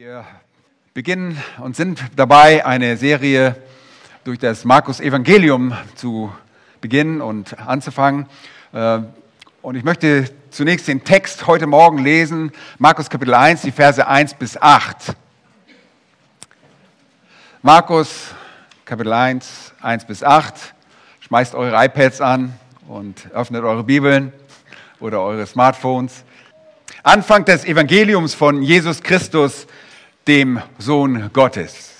Wir beginnen und sind dabei, eine Serie durch das Markus Evangelium zu beginnen und anzufangen. Äh, und ich möchte zunächst den Text heute Morgen lesen, Markus Kapitel 1, die Verse 1 bis 8. Markus Kapitel 1, 1 bis 8. Schmeißt eure iPads an und öffnet eure Bibeln oder eure Smartphones. Anfang des Evangeliums von Jesus Christus, dem Sohn Gottes.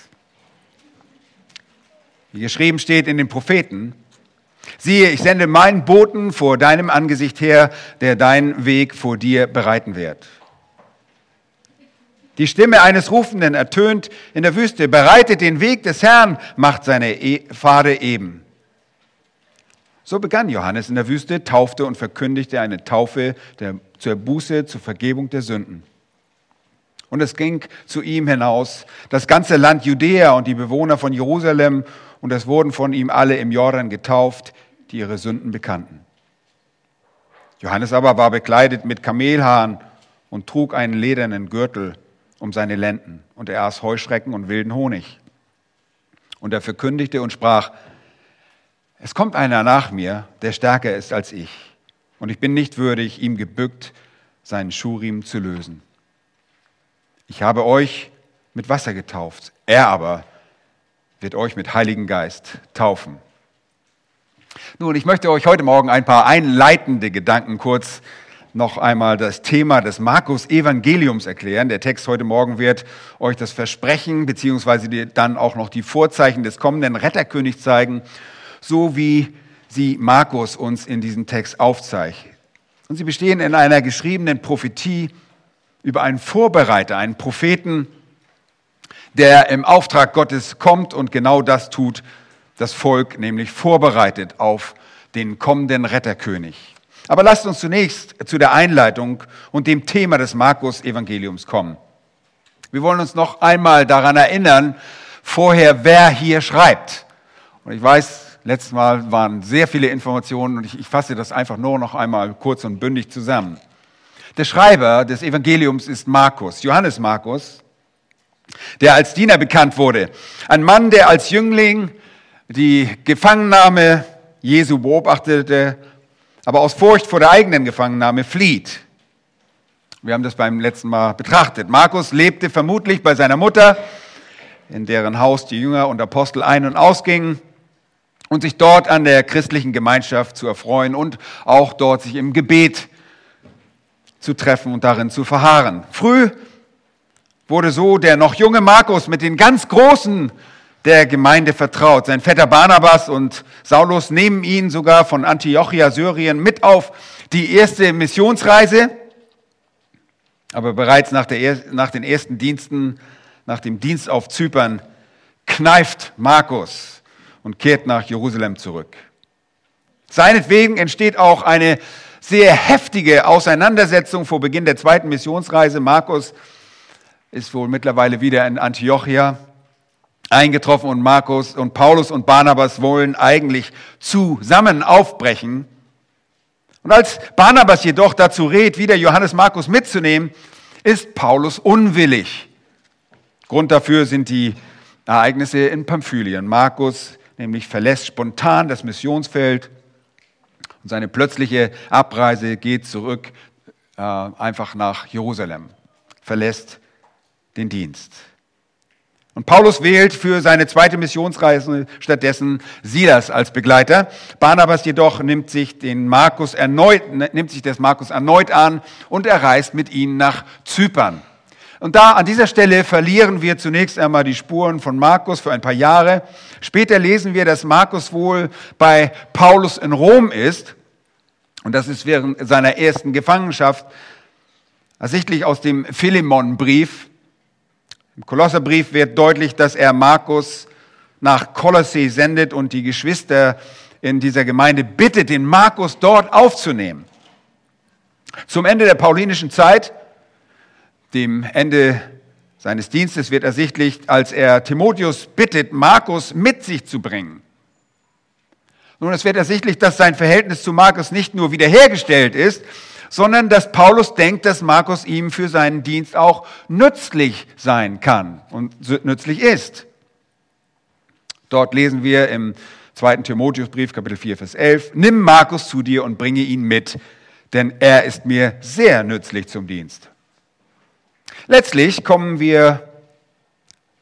Wie geschrieben steht in den Propheten, siehe, ich sende meinen Boten vor deinem Angesicht her, der deinen Weg vor dir bereiten wird. Die Stimme eines Rufenden ertönt in der Wüste, bereitet den Weg des Herrn, macht seine e Pfade eben. So begann Johannes in der Wüste, taufte und verkündigte eine Taufe der, zur Buße, zur Vergebung der Sünden. Und es ging zu ihm hinaus, das ganze Land Judäa und die Bewohner von Jerusalem, und es wurden von ihm alle im Jordan getauft, die ihre Sünden bekannten. Johannes aber war bekleidet mit Kamelhaaren und trug einen ledernen Gürtel um seine Lenden, und er aß Heuschrecken und wilden Honig. Und er verkündigte und sprach, es kommt einer nach mir, der stärker ist als ich, und ich bin nicht würdig, ihm gebückt seinen Schurim zu lösen. Ich habe euch mit Wasser getauft, er aber wird euch mit Heiligen Geist taufen. Nun, ich möchte euch heute Morgen ein paar einleitende Gedanken kurz noch einmal das Thema des Markus Evangeliums erklären. Der Text heute Morgen wird euch das Versprechen beziehungsweise dann auch noch die Vorzeichen des kommenden Retterkönigs zeigen, so wie sie Markus uns in diesem Text aufzeigt. Und sie bestehen in einer geschriebenen Prophetie über einen Vorbereiter, einen Propheten, der im Auftrag Gottes kommt und genau das tut, das Volk nämlich vorbereitet auf den kommenden Retterkönig. Aber lasst uns zunächst zu der Einleitung und dem Thema des Markus-Evangeliums kommen. Wir wollen uns noch einmal daran erinnern, vorher, wer hier schreibt. Und ich weiß, letztes Mal waren sehr viele Informationen und ich, ich fasse das einfach nur noch einmal kurz und bündig zusammen. Der Schreiber des Evangeliums ist Markus, Johannes Markus, der als Diener bekannt wurde. Ein Mann, der als Jüngling die Gefangennahme Jesu beobachtete, aber aus Furcht vor der eigenen Gefangennahme flieht. Wir haben das beim letzten Mal betrachtet. Markus lebte vermutlich bei seiner Mutter, in deren Haus die Jünger und Apostel ein- und ausgingen und sich dort an der christlichen Gemeinschaft zu erfreuen und auch dort sich im Gebet zu treffen und darin zu verharren. Früh wurde so der noch junge Markus mit den ganz Großen der Gemeinde vertraut. Sein Vetter Barnabas und Saulus nehmen ihn sogar von Antiochia, Syrien mit auf die erste Missionsreise. Aber bereits nach, der, nach den ersten Diensten, nach dem Dienst auf Zypern, kneift Markus und kehrt nach Jerusalem zurück. Seinetwegen entsteht auch eine sehr heftige Auseinandersetzung vor Beginn der zweiten Missionsreise. Markus ist wohl mittlerweile wieder in Antiochia eingetroffen und Markus und Paulus und Barnabas wollen eigentlich zusammen aufbrechen. Und als Barnabas jedoch dazu rät, wieder Johannes Markus mitzunehmen, ist Paulus unwillig. Grund dafür sind die Ereignisse in Pamphylien. Markus nämlich verlässt spontan das Missionsfeld und seine plötzliche Abreise geht zurück äh, einfach nach Jerusalem, verlässt den Dienst. Und Paulus wählt für seine zweite Missionsreise stattdessen Silas als Begleiter. Barnabas jedoch nimmt sich den Markus erneut, nimmt sich des Markus erneut an und er reist mit ihnen nach Zypern. Und da an dieser Stelle verlieren wir zunächst einmal die Spuren von Markus für ein paar Jahre. Später lesen wir, dass Markus wohl bei Paulus in Rom ist. Und das ist während seiner ersten Gefangenschaft ersichtlich aus dem Philemon-Brief. Im Kolosserbrief wird deutlich, dass er Markus nach Kolossee sendet und die Geschwister in dieser Gemeinde bittet, den Markus dort aufzunehmen. Zum Ende der paulinischen Zeit, dem Ende seines Dienstes, wird ersichtlich, als er Timotheus bittet, Markus mit sich zu bringen. Nun, es wird ersichtlich, dass sein Verhältnis zu Markus nicht nur wiederhergestellt ist, sondern dass Paulus denkt, dass Markus ihm für seinen Dienst auch nützlich sein kann und nützlich ist. Dort lesen wir im 2. Timotheusbrief, Kapitel 4, Vers 11, Nimm Markus zu dir und bringe ihn mit, denn er ist mir sehr nützlich zum Dienst. Letztlich kommen wir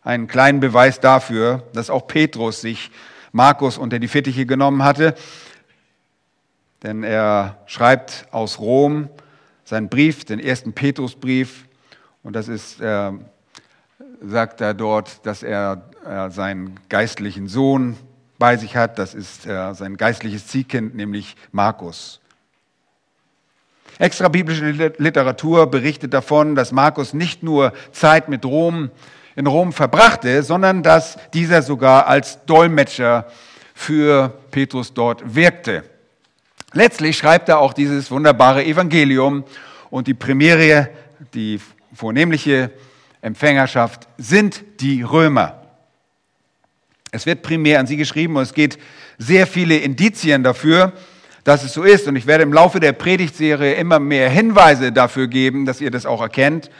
einen kleinen Beweis dafür, dass auch Petrus sich Markus unter die Fittiche genommen hatte. Denn er schreibt aus Rom seinen Brief, den ersten Petrusbrief. Und das ist, äh, sagt er dort, dass er äh, seinen geistlichen Sohn bei sich hat. Das ist äh, sein geistliches Ziehkind, nämlich Markus. Extra biblische Literatur berichtet davon, dass Markus nicht nur Zeit mit Rom in Rom verbrachte, sondern dass dieser sogar als Dolmetscher für Petrus dort wirkte. Letztlich schreibt er auch dieses wunderbare Evangelium und die Premiere, die vornehmliche Empfängerschaft sind die Römer. Es wird primär an sie geschrieben und es geht sehr viele Indizien dafür, dass es so ist. Und ich werde im Laufe der Predigtserie immer mehr Hinweise dafür geben, dass ihr das auch erkennt,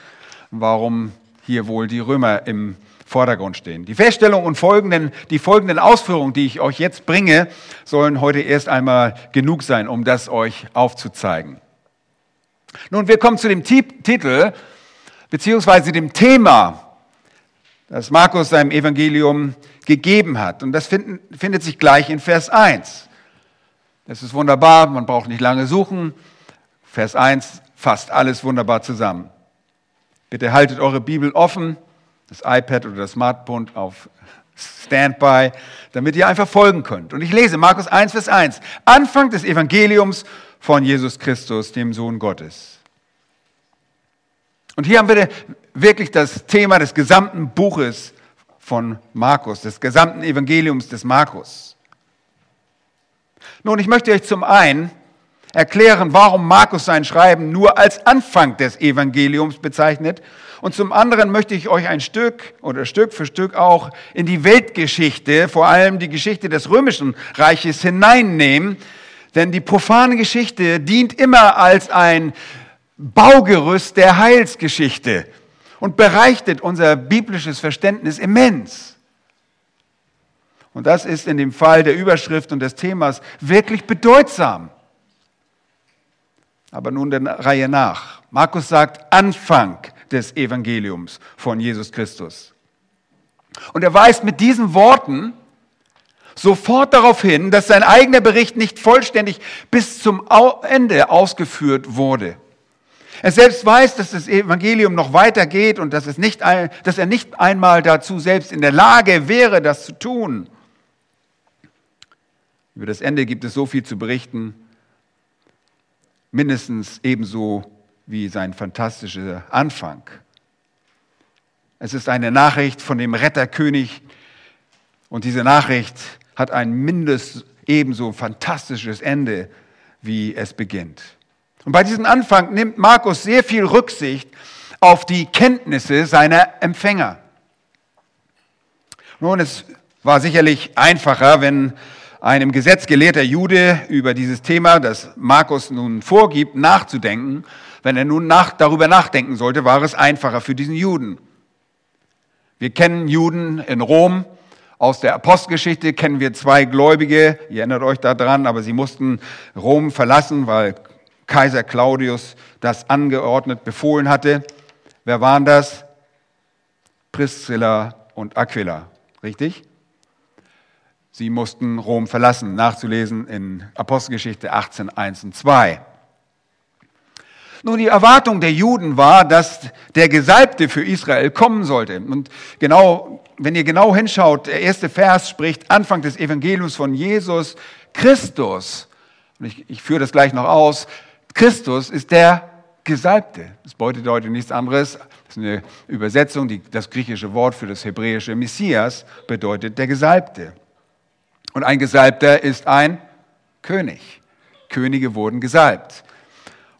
warum hier wohl die Römer im Vordergrund stehen. Die Feststellung und folgenden, die folgenden Ausführungen, die ich euch jetzt bringe, sollen heute erst einmal genug sein, um das euch aufzuzeigen. Nun, wir kommen zu dem Titel, beziehungsweise dem Thema, das Markus seinem Evangelium gegeben hat. Und das finden, findet sich gleich in Vers 1. Das ist wunderbar, man braucht nicht lange suchen. Vers 1 fasst alles wunderbar zusammen. Bitte haltet eure Bibel offen, das iPad oder das Smartphone auf Standby, damit ihr einfach folgen könnt. Und ich lese Markus 1, Vers 1. Anfang des Evangeliums von Jesus Christus, dem Sohn Gottes. Und hier haben wir wirklich das Thema des gesamten Buches von Markus, des gesamten Evangeliums des Markus. Nun, ich möchte euch zum einen erklären, warum Markus sein Schreiben nur als Anfang des Evangeliums bezeichnet. Und zum anderen möchte ich euch ein Stück oder Stück für Stück auch in die Weltgeschichte, vor allem die Geschichte des römischen Reiches hineinnehmen. Denn die profane Geschichte dient immer als ein Baugerüst der Heilsgeschichte und bereichtet unser biblisches Verständnis immens. Und das ist in dem Fall der Überschrift und des Themas wirklich bedeutsam. Aber nun der Reihe nach. Markus sagt Anfang des Evangeliums von Jesus Christus. Und er weist mit diesen Worten sofort darauf hin, dass sein eigener Bericht nicht vollständig bis zum Ende ausgeführt wurde. Er selbst weiß, dass das Evangelium noch weitergeht und dass, es nicht, dass er nicht einmal dazu selbst in der Lage wäre, das zu tun. Über das Ende gibt es so viel zu berichten, mindestens ebenso wie sein fantastischer Anfang. Es ist eine Nachricht von dem Retterkönig und diese Nachricht hat ein mindestens ebenso fantastisches Ende, wie es beginnt. Und bei diesem Anfang nimmt Markus sehr viel Rücksicht auf die Kenntnisse seiner Empfänger. Nun, es war sicherlich einfacher, wenn einem gesetzgelehrter Jude über dieses Thema, das Markus nun vorgibt, nachzudenken. Wenn er nun nach, darüber nachdenken sollte, war es einfacher für diesen Juden. Wir kennen Juden in Rom. Aus der Apostelgeschichte kennen wir zwei Gläubige, ihr erinnert euch daran, aber sie mussten Rom verlassen, weil Kaiser Claudius das angeordnet, befohlen hatte. Wer waren das? Priscilla und Aquila, richtig? Sie mussten Rom verlassen, nachzulesen in Apostelgeschichte 18, 1 und 2. Nun, die Erwartung der Juden war, dass der Gesalbte für Israel kommen sollte. Und genau, wenn ihr genau hinschaut, der erste Vers spricht Anfang des Evangeliums von Jesus Christus. Und ich, ich führe das gleich noch aus. Christus ist der Gesalbte. Das bedeutet heute nichts anderes. Das ist eine Übersetzung. Die, das griechische Wort für das hebräische Messias bedeutet der Gesalbte. Und ein Gesalbter ist ein König. Könige wurden gesalbt.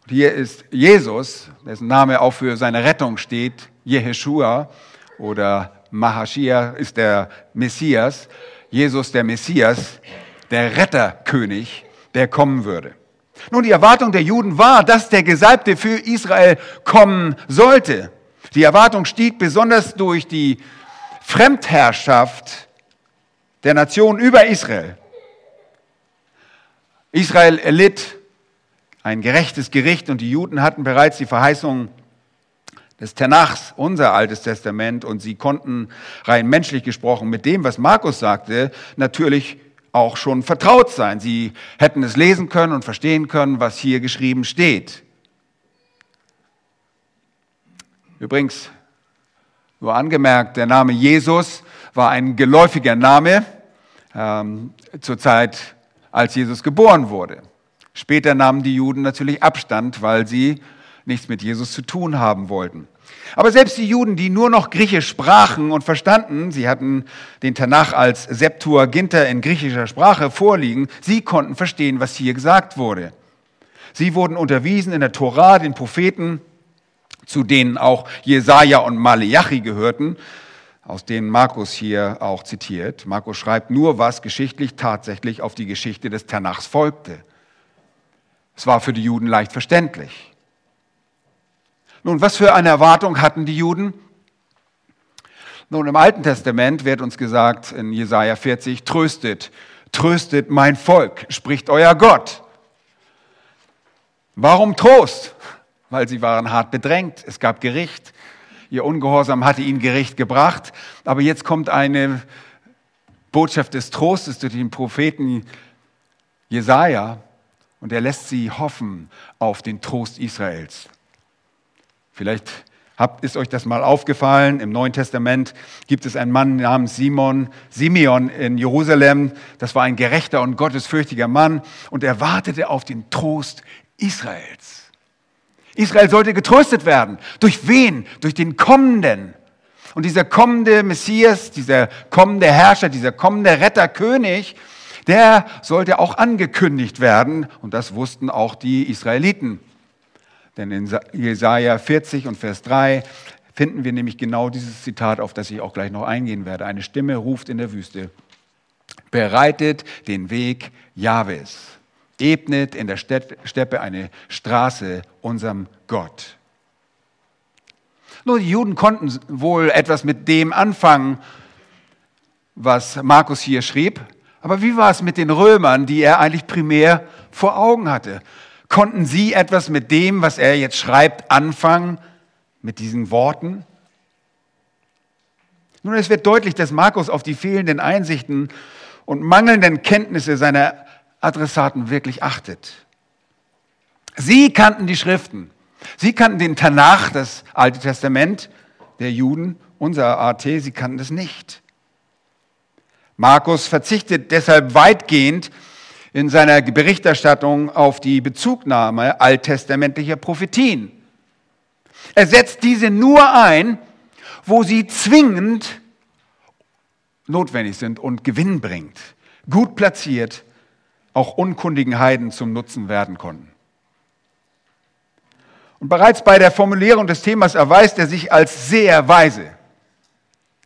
Und hier ist Jesus, dessen Name auch für seine Rettung steht, Jeheshua oder Mahashia ist der Messias. Jesus der Messias, der Retterkönig, der kommen würde. Nun, die Erwartung der Juden war, dass der Gesalbte für Israel kommen sollte. Die Erwartung stieg besonders durch die Fremdherrschaft der Nation über Israel. Israel erlitt ein gerechtes Gericht und die Juden hatten bereits die Verheißung des Tenachs, unser Altes Testament, und sie konnten rein menschlich gesprochen mit dem, was Markus sagte, natürlich auch schon vertraut sein. Sie hätten es lesen können und verstehen können, was hier geschrieben steht. Übrigens, nur angemerkt, der Name Jesus war ein geläufiger Name ähm, zur Zeit, als Jesus geboren wurde. Später nahmen die Juden natürlich Abstand, weil sie nichts mit Jesus zu tun haben wollten. Aber selbst die Juden, die nur noch Griechisch sprachen und verstanden, sie hatten den Tanach als Septuaginta in griechischer Sprache vorliegen, sie konnten verstehen, was hier gesagt wurde. Sie wurden unterwiesen in der Tora, den Propheten, zu denen auch Jesaja und Maleachi gehörten, aus denen Markus hier auch zitiert. Markus schreibt nur, was geschichtlich tatsächlich auf die Geschichte des Tanachs folgte. Es war für die Juden leicht verständlich. Nun, was für eine Erwartung hatten die Juden? Nun, im Alten Testament wird uns gesagt in Jesaja 40, tröstet, tröstet mein Volk, spricht euer Gott. Warum Trost? Weil sie waren hart bedrängt, es gab Gericht, ihr Ungehorsam hatte ihnen Gericht gebracht, aber jetzt kommt eine Botschaft des Trostes durch den Propheten Jesaja und er lässt sie hoffen auf den Trost Israels. Vielleicht habt, ist euch das mal aufgefallen. Im Neuen Testament gibt es einen Mann namens Simon, Simeon in Jerusalem. Das war ein gerechter und gottesfürchtiger Mann und er wartete auf den Trost Israels. Israel sollte getröstet werden. Durch wen? Durch den Kommenden. Und dieser kommende Messias, dieser kommende Herrscher, dieser kommende Retterkönig, der sollte auch angekündigt werden. Und das wussten auch die Israeliten. Denn in Jesaja 40 und Vers 3 finden wir nämlich genau dieses Zitat, auf das ich auch gleich noch eingehen werde. Eine Stimme ruft in der Wüste, bereitet den Weg Jahwes, ebnet in der Steppe eine Straße unserem Gott. Nur die Juden konnten wohl etwas mit dem anfangen, was Markus hier schrieb. Aber wie war es mit den Römern, die er eigentlich primär vor Augen hatte? Konnten Sie etwas mit dem, was er jetzt schreibt, anfangen, mit diesen Worten? Nun, es wird deutlich, dass Markus auf die fehlenden Einsichten und mangelnden Kenntnisse seiner Adressaten wirklich achtet. Sie kannten die Schriften. Sie kannten den Tanach, das Alte Testament der Juden, unser AT, sie kannten es nicht. Markus verzichtet deshalb weitgehend in seiner Berichterstattung auf die Bezugnahme alttestamentlicher Prophetien. Er setzt diese nur ein, wo sie zwingend notwendig sind und Gewinn bringt, gut platziert, auch unkundigen Heiden zum Nutzen werden konnten. Und bereits bei der Formulierung des Themas erweist er sich als sehr weise,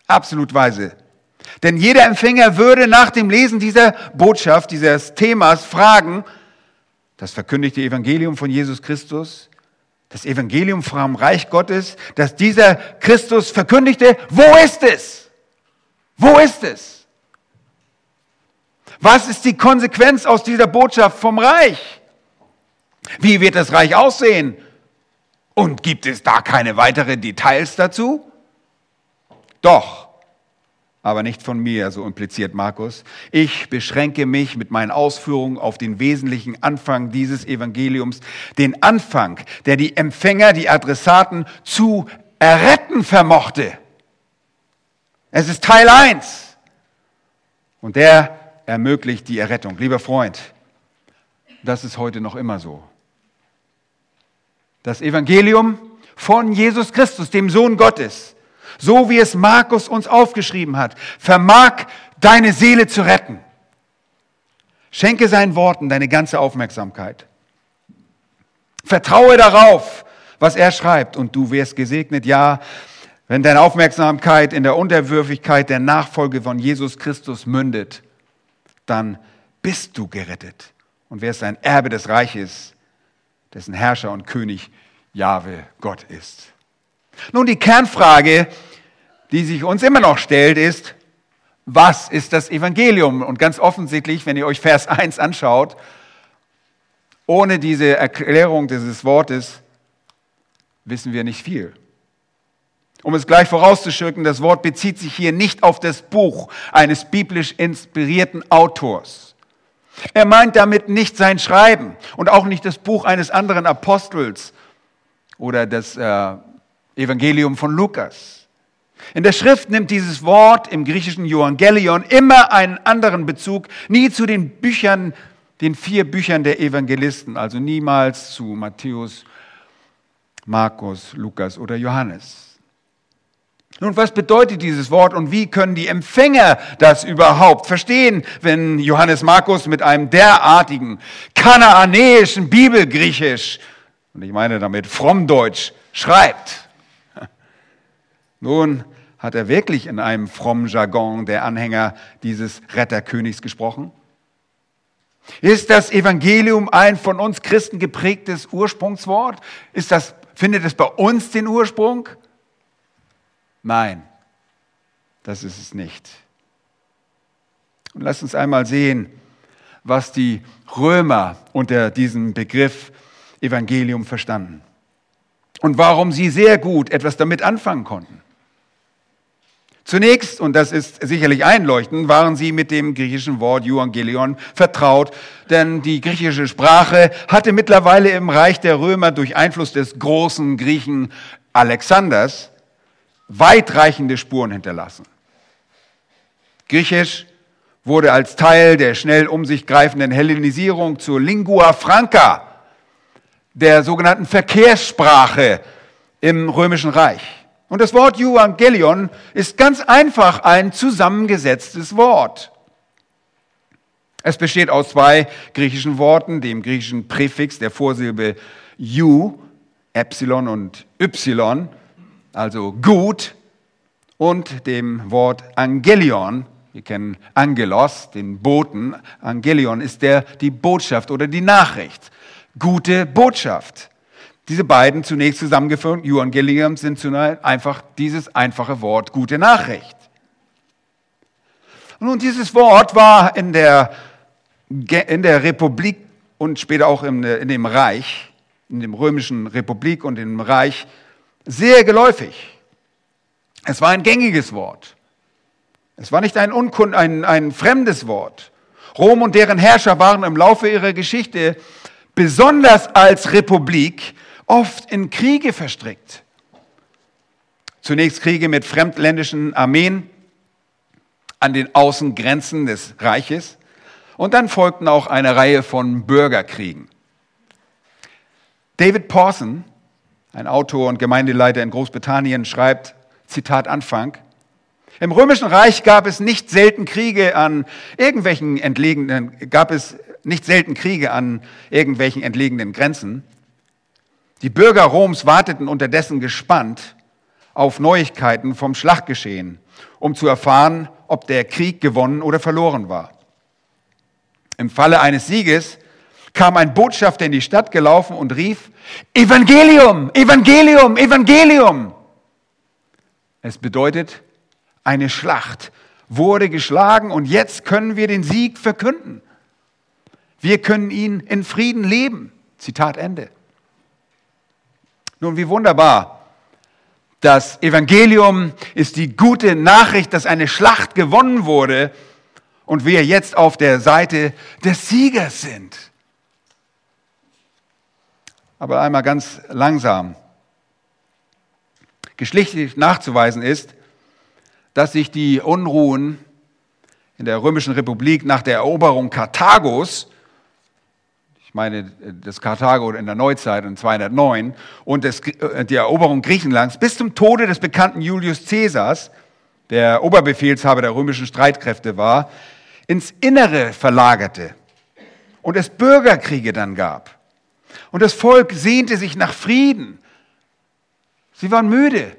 absolut weise. Denn jeder Empfänger würde nach dem Lesen dieser Botschaft, dieses Themas fragen, das verkündigte Evangelium von Jesus Christus, das Evangelium vom Reich Gottes, das dieser Christus verkündigte, wo ist es? Wo ist es? Was ist die Konsequenz aus dieser Botschaft vom Reich? Wie wird das Reich aussehen? Und gibt es da keine weiteren Details dazu? Doch, aber nicht von mir, so impliziert Markus. Ich beschränke mich mit meinen Ausführungen auf den wesentlichen Anfang dieses Evangeliums, den Anfang, der die Empfänger, die Adressaten zu erretten vermochte. Es ist Teil 1 und der ermöglicht die Errettung. Lieber Freund, das ist heute noch immer so. Das Evangelium von Jesus Christus, dem Sohn Gottes, so wie es Markus uns aufgeschrieben hat, vermag deine Seele zu retten. Schenke seinen Worten deine ganze Aufmerksamkeit. Vertraue darauf, was er schreibt, und du wirst gesegnet. Ja, wenn deine Aufmerksamkeit in der Unterwürfigkeit der Nachfolge von Jesus Christus mündet, dann bist du gerettet Und wer ist ein Erbe des Reiches, dessen Herrscher und König Jahwe Gott ist? Nun, die Kernfrage, die sich uns immer noch stellt, ist, was ist das Evangelium? Und ganz offensichtlich, wenn ihr euch Vers 1 anschaut, ohne diese Erklärung dieses Wortes wissen wir nicht viel. Um es gleich vorauszuschicken, das Wort bezieht sich hier nicht auf das Buch eines biblisch inspirierten Autors. Er meint damit nicht sein Schreiben und auch nicht das Buch eines anderen Apostels oder das äh, Evangelium von Lukas. In der Schrift nimmt dieses Wort im griechischen Evangelion immer einen anderen Bezug, nie zu den Büchern, den vier Büchern der Evangelisten, also niemals zu Matthäus, Markus, Lukas oder Johannes. Nun, was bedeutet dieses Wort und wie können die Empfänger das überhaupt verstehen, wenn Johannes Markus mit einem derartigen kanaanäischen Bibelgriechisch, und ich meine damit Frommdeutsch, schreibt? Nun, hat er wirklich in einem frommen Jargon der Anhänger dieses Retterkönigs gesprochen? Ist das Evangelium ein von uns Christen geprägtes Ursprungswort? Ist das, findet es bei uns den Ursprung? Nein, das ist es nicht. Und lasst uns einmal sehen, was die Römer unter diesem Begriff Evangelium verstanden und warum sie sehr gut etwas damit anfangen konnten. Zunächst, und das ist sicherlich einleuchtend, waren sie mit dem griechischen Wort Evangelion vertraut, denn die griechische Sprache hatte mittlerweile im Reich der Römer durch Einfluss des großen Griechen Alexanders weitreichende Spuren hinterlassen. Griechisch wurde als Teil der schnell um sich greifenden Hellenisierung zur Lingua Franca, der sogenannten Verkehrssprache im römischen Reich. Und das Wort Evangelion ist ganz einfach ein zusammengesetztes Wort. Es besteht aus zwei griechischen Worten, dem griechischen Präfix der Vorsilbe Ju, Epsilon und Y, also gut, und dem Wort Angelion. Wir kennen Angelos, den Boten. Angelion ist der, die Botschaft oder die Nachricht. Gute Botschaft. Diese beiden zunächst zusammengeführt, Evangelium, sind zunächst einfach dieses einfache Wort gute Nachricht. Nun, dieses Wort war in der, in der Republik und später auch in, in dem Reich, in dem römischen Republik und im Reich sehr geläufig. Es war ein gängiges Wort. Es war nicht ein, Unkund, ein, ein fremdes Wort. Rom und deren Herrscher waren im Laufe ihrer Geschichte besonders als Republik oft in Kriege verstrickt. Zunächst Kriege mit fremdländischen Armeen an den Außengrenzen des Reiches und dann folgten auch eine Reihe von Bürgerkriegen. David Pawson, ein Autor und Gemeindeleiter in Großbritannien, schreibt, Zitat Anfang, im Römischen Reich gab es nicht selten Kriege an irgendwelchen entlegenen, gab es nicht selten Kriege an irgendwelchen entlegenen Grenzen. Die Bürger Roms warteten unterdessen gespannt auf Neuigkeiten vom Schlachtgeschehen, um zu erfahren, ob der Krieg gewonnen oder verloren war. Im Falle eines Sieges kam ein Botschafter in die Stadt gelaufen und rief, Evangelium, Evangelium, Evangelium. Es bedeutet, eine Schlacht wurde geschlagen und jetzt können wir den Sieg verkünden. Wir können ihn in Frieden leben. Zitat Ende. Nun, wie wunderbar. Das Evangelium ist die gute Nachricht, dass eine Schlacht gewonnen wurde und wir jetzt auf der Seite des Siegers sind. Aber einmal ganz langsam. Geschlechtlich nachzuweisen ist, dass sich die Unruhen in der Römischen Republik nach der Eroberung Karthagos ich meine das Karthago in der Neuzeit in 209 und das, äh, die Eroberung Griechenlands bis zum Tode des bekannten Julius Caesars, der Oberbefehlshaber der römischen Streitkräfte war, ins Innere verlagerte und es Bürgerkriege dann gab. Und das Volk sehnte sich nach Frieden. Sie waren müde.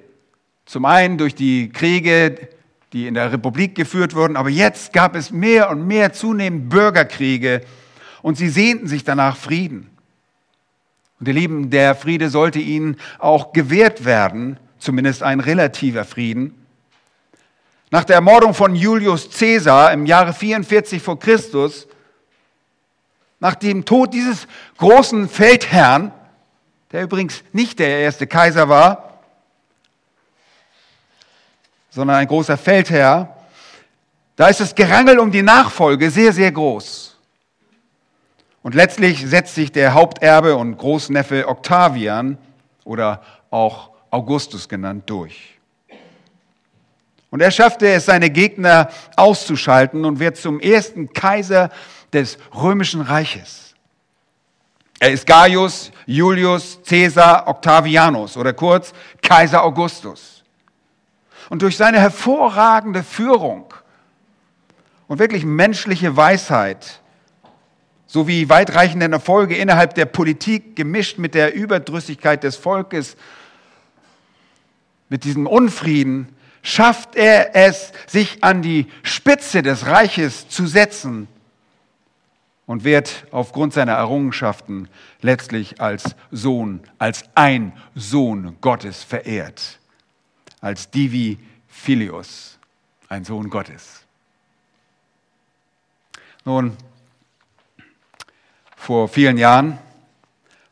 Zum einen durch die Kriege, die in der Republik geführt wurden, aber jetzt gab es mehr und mehr zunehmend Bürgerkriege und sie sehnten sich danach Frieden. Und ihr Lieben, der Friede sollte ihnen auch gewährt werden, zumindest ein relativer Frieden. Nach der Ermordung von Julius Caesar im Jahre 44 vor Christus, nach dem Tod dieses großen Feldherrn, der übrigens nicht der erste Kaiser war, sondern ein großer Feldherr, da ist das Gerangel um die Nachfolge sehr, sehr groß. Und letztlich setzt sich der Haupterbe und Großneffe Octavian oder auch Augustus genannt durch. Und er schaffte es, seine Gegner auszuschalten und wird zum ersten Kaiser des römischen Reiches. Er ist Gaius Julius Caesar Octavianus oder kurz Kaiser Augustus. Und durch seine hervorragende Führung und wirklich menschliche Weisheit sowie weitreichenden Erfolge innerhalb der Politik gemischt mit der Überdrüssigkeit des Volkes, mit diesem Unfrieden, schafft er es, sich an die Spitze des Reiches zu setzen und wird aufgrund seiner Errungenschaften letztlich als Sohn, als ein Sohn Gottes verehrt, als Divi Filius, ein Sohn Gottes. Nun, vor vielen Jahren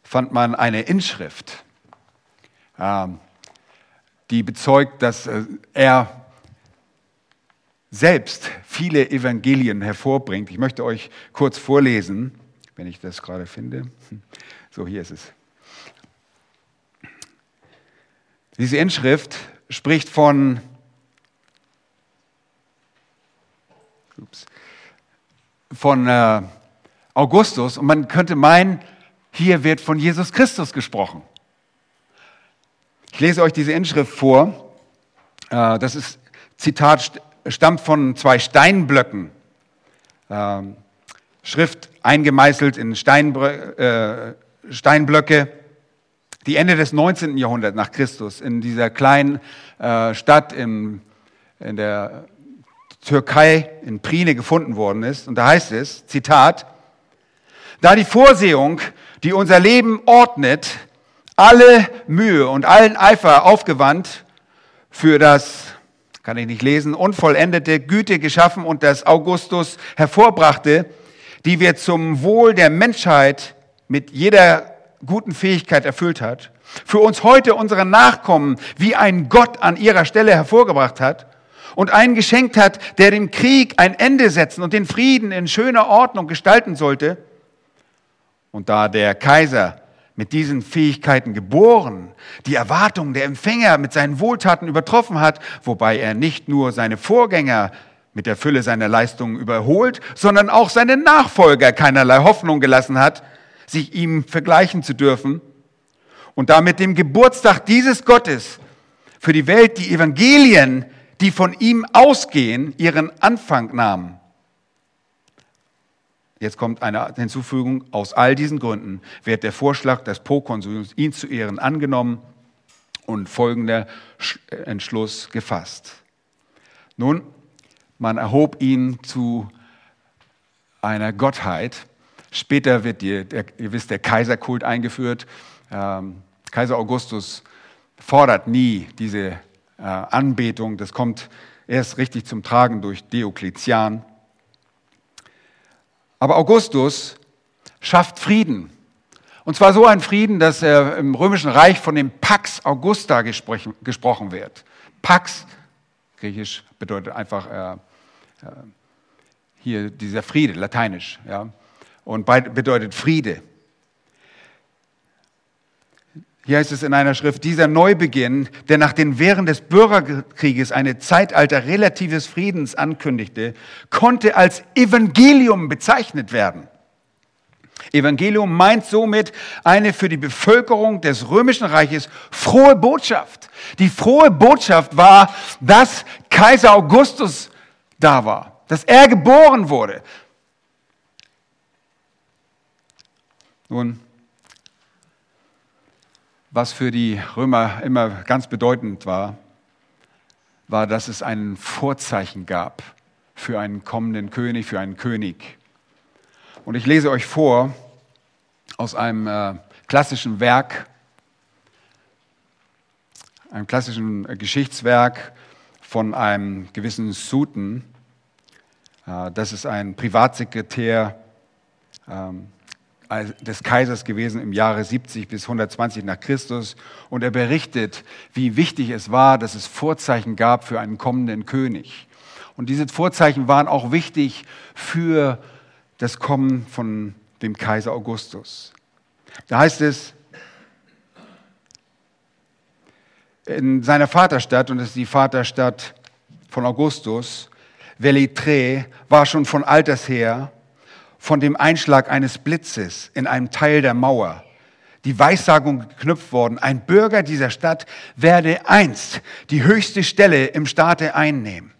fand man eine Inschrift. Ähm, die bezeugt, dass äh, er selbst viele Evangelien hervorbringt. Ich möchte euch kurz vorlesen, wenn ich das gerade finde. So, hier ist es. Diese Inschrift spricht von ups, von äh, Augustus und man könnte meinen, hier wird von Jesus Christus gesprochen. Ich lese euch diese Inschrift vor. Äh, das ist, Zitat stammt von zwei Steinblöcken. Ähm, Schrift eingemeißelt in äh, Steinblöcke, die Ende des 19. Jahrhunderts nach Christus in dieser kleinen äh, Stadt in, in der Türkei, in Prine gefunden worden ist. Und da heißt es, Zitat, da die Vorsehung, die unser Leben ordnet, alle Mühe und allen Eifer aufgewandt für das, kann ich nicht lesen, unvollendete Güte geschaffen und das Augustus hervorbrachte, die wir zum Wohl der Menschheit mit jeder guten Fähigkeit erfüllt hat, für uns heute unsere Nachkommen wie ein Gott an ihrer Stelle hervorgebracht hat und einen geschenkt hat, der dem Krieg ein Ende setzen und den Frieden in schöner Ordnung gestalten sollte. Und da der Kaiser mit diesen Fähigkeiten geboren, die Erwartungen der Empfänger mit seinen Wohltaten übertroffen hat, wobei er nicht nur seine Vorgänger mit der Fülle seiner Leistungen überholt, sondern auch seine Nachfolger keinerlei Hoffnung gelassen hat, sich ihm vergleichen zu dürfen und damit dem Geburtstag dieses Gottes für die Welt die Evangelien, die von ihm ausgehen, ihren Anfang nahmen. Jetzt kommt eine Hinzufügung. Aus all diesen Gründen wird der Vorschlag des Prokonsuls, ihn zu ehren, angenommen und folgender Entschluss gefasst. Nun, man erhob ihn zu einer Gottheit. Später wird, die, der, ihr wisst, der Kaiserkult eingeführt. Ähm, Kaiser Augustus fordert nie diese äh, Anbetung. Das kommt erst richtig zum Tragen durch Diokletian. Aber Augustus schafft Frieden. Und zwar so ein Frieden, dass er im Römischen Reich von dem Pax Augusta gesprochen wird. Pax, griechisch, bedeutet einfach äh, äh, hier dieser Friede, lateinisch. Ja, und bedeutet Friede. Hier heißt es in einer Schrift, dieser Neubeginn, der nach den Während des Bürgerkrieges eine Zeitalter relatives Friedens ankündigte, konnte als Evangelium bezeichnet werden. Evangelium meint somit eine für die Bevölkerung des römischen Reiches frohe Botschaft. Die frohe Botschaft war, dass Kaiser Augustus da war, dass er geboren wurde. Nun, was für die Römer immer ganz bedeutend war, war, dass es ein Vorzeichen gab für einen kommenden König, für einen König. Und ich lese euch vor aus einem äh, klassischen Werk, einem klassischen äh, Geschichtswerk von einem gewissen Suten. Äh, das ist ein Privatsekretär ähm, des Kaisers gewesen im Jahre 70 bis 120 nach Christus. Und er berichtet, wie wichtig es war, dass es Vorzeichen gab für einen kommenden König. Und diese Vorzeichen waren auch wichtig für das Kommen von dem Kaiser Augustus. Da heißt es, in seiner Vaterstadt, und das ist die Vaterstadt von Augustus, Velitre, war schon von alters her von dem Einschlag eines Blitzes in einem Teil der Mauer die Weissagung geknüpft worden, ein Bürger dieser Stadt werde einst die höchste Stelle im Staate einnehmen.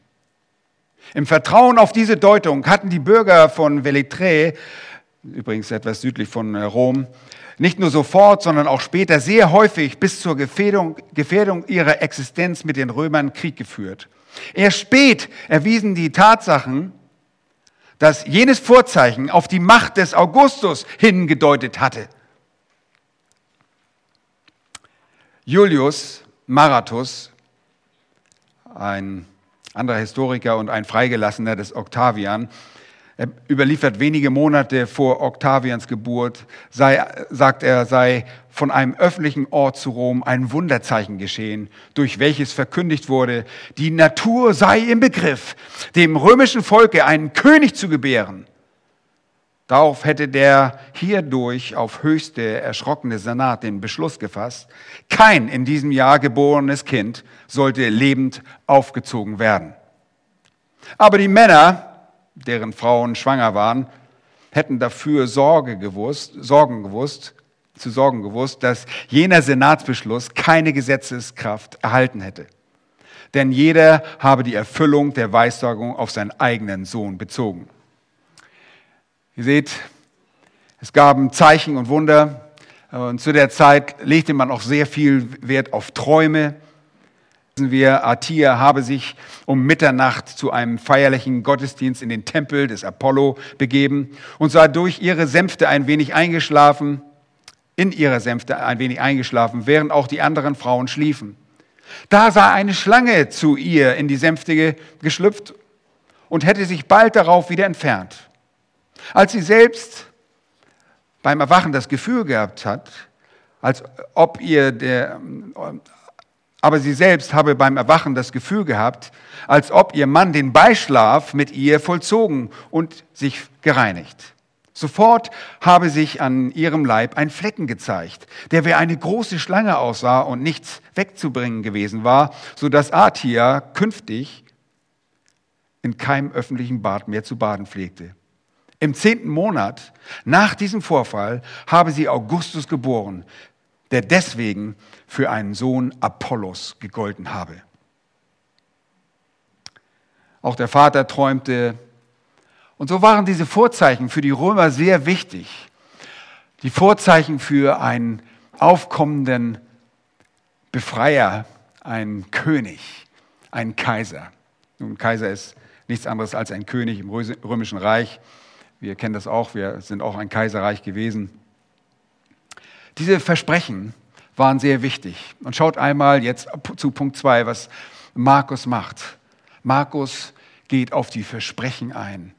Im Vertrauen auf diese Deutung hatten die Bürger von Velitre, übrigens etwas südlich von äh, Rom, nicht nur sofort, sondern auch später sehr häufig bis zur Gefährdung, Gefährdung ihrer Existenz mit den Römern Krieg geführt. Erst spät erwiesen die Tatsachen, dass jenes Vorzeichen auf die Macht des Augustus hingedeutet hatte. Julius Marathus, ein anderer Historiker und ein Freigelassener des Octavian, überliefert wenige Monate vor Octavians Geburt, sei, sagt er, sei von einem öffentlichen Ort zu Rom ein Wunderzeichen geschehen, durch welches verkündigt wurde, die Natur sei im Begriff, dem römischen Volke einen König zu gebären. Darauf hätte der hierdurch auf höchste erschrockene Senat den Beschluss gefasst, kein in diesem Jahr geborenes Kind sollte lebend aufgezogen werden. Aber die Männer, deren Frauen schwanger waren, hätten dafür Sorge gewusst, Sorgen gewusst, zu sorgen gewusst, dass jener Senatsbeschluss keine Gesetzeskraft erhalten hätte. Denn jeder habe die Erfüllung der Weissagung auf seinen eigenen Sohn bezogen. Ihr seht, es gab Zeichen und Wunder. Und zu der Zeit legte man auch sehr viel Wert auf Träume wir, Atia habe sich um Mitternacht zu einem feierlichen Gottesdienst in den Tempel des Apollo begeben und sei durch ihre Sänfte ein wenig eingeschlafen, in ihrer Sänfte ein wenig eingeschlafen, während auch die anderen Frauen schliefen. Da sei eine Schlange zu ihr in die Sänfte geschlüpft und hätte sich bald darauf wieder entfernt. Als sie selbst beim Erwachen das Gefühl gehabt hat, als ob ihr der, aber sie selbst habe beim Erwachen das Gefühl gehabt, als ob ihr Mann den Beischlaf mit ihr vollzogen und sich gereinigt. Sofort habe sich an ihrem Leib ein Flecken gezeigt, der wie eine große Schlange aussah und nichts wegzubringen gewesen war, so dass Atia künftig in keinem öffentlichen Bad mehr zu baden pflegte. Im zehnten Monat nach diesem Vorfall habe sie Augustus geboren, der deswegen für einen Sohn Apollos gegolten habe. Auch der Vater träumte. Und so waren diese Vorzeichen für die Römer sehr wichtig. Die Vorzeichen für einen aufkommenden Befreier, einen König, einen Kaiser. Nun, Kaiser ist nichts anderes als ein König im römischen Reich. Wir kennen das auch, wir sind auch ein Kaiserreich gewesen. Diese Versprechen waren sehr wichtig. Und schaut einmal jetzt zu Punkt 2, was Markus macht. Markus geht auf die Versprechen ein,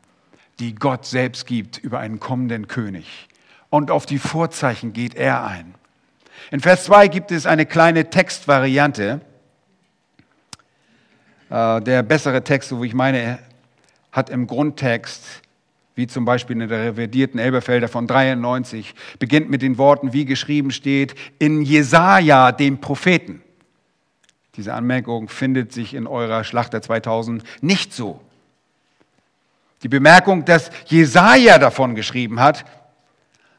die Gott selbst gibt über einen kommenden König. Und auf die Vorzeichen geht er ein. In Vers 2 gibt es eine kleine Textvariante. Äh, der bessere Text, so wie ich meine, hat im Grundtext wie zum Beispiel in der revidierten Elberfelder von 93, beginnt mit den Worten, wie geschrieben steht, in Jesaja, dem Propheten. Diese Anmerkung findet sich in eurer Schlachter 2000 nicht so. Die Bemerkung, dass Jesaja davon geschrieben hat,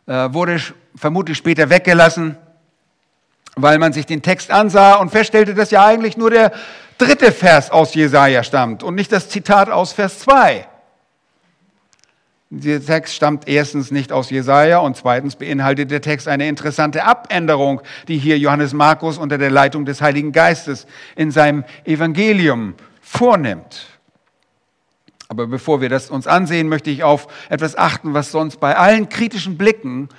äh, wurde vermutlich später weggelassen, weil man sich den Text ansah und feststellte, dass ja eigentlich nur der dritte Vers aus Jesaja stammt und nicht das Zitat aus Vers 2. Der Text stammt erstens nicht aus Jesaja und zweitens beinhaltet der Text eine interessante Abänderung, die hier Johannes Markus unter der Leitung des Heiligen Geistes in seinem Evangelium vornimmt. Aber bevor wir das uns ansehen, möchte ich auf etwas achten, was sonst bei allen kritischen Blicken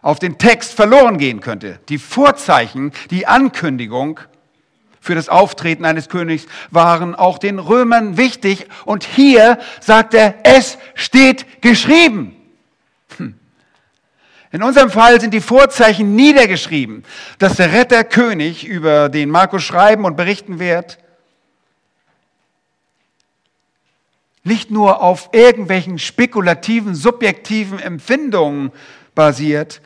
auf den Text verloren gehen könnte. Die Vorzeichen, die Ankündigung für das Auftreten eines Königs waren auch den Römern wichtig. Und hier sagt er, es steht geschrieben. Hm. In unserem Fall sind die Vorzeichen niedergeschrieben, dass der Retterkönig, über den Markus schreiben und berichten wird, nicht nur auf irgendwelchen spekulativen, subjektiven Empfindungen basiert,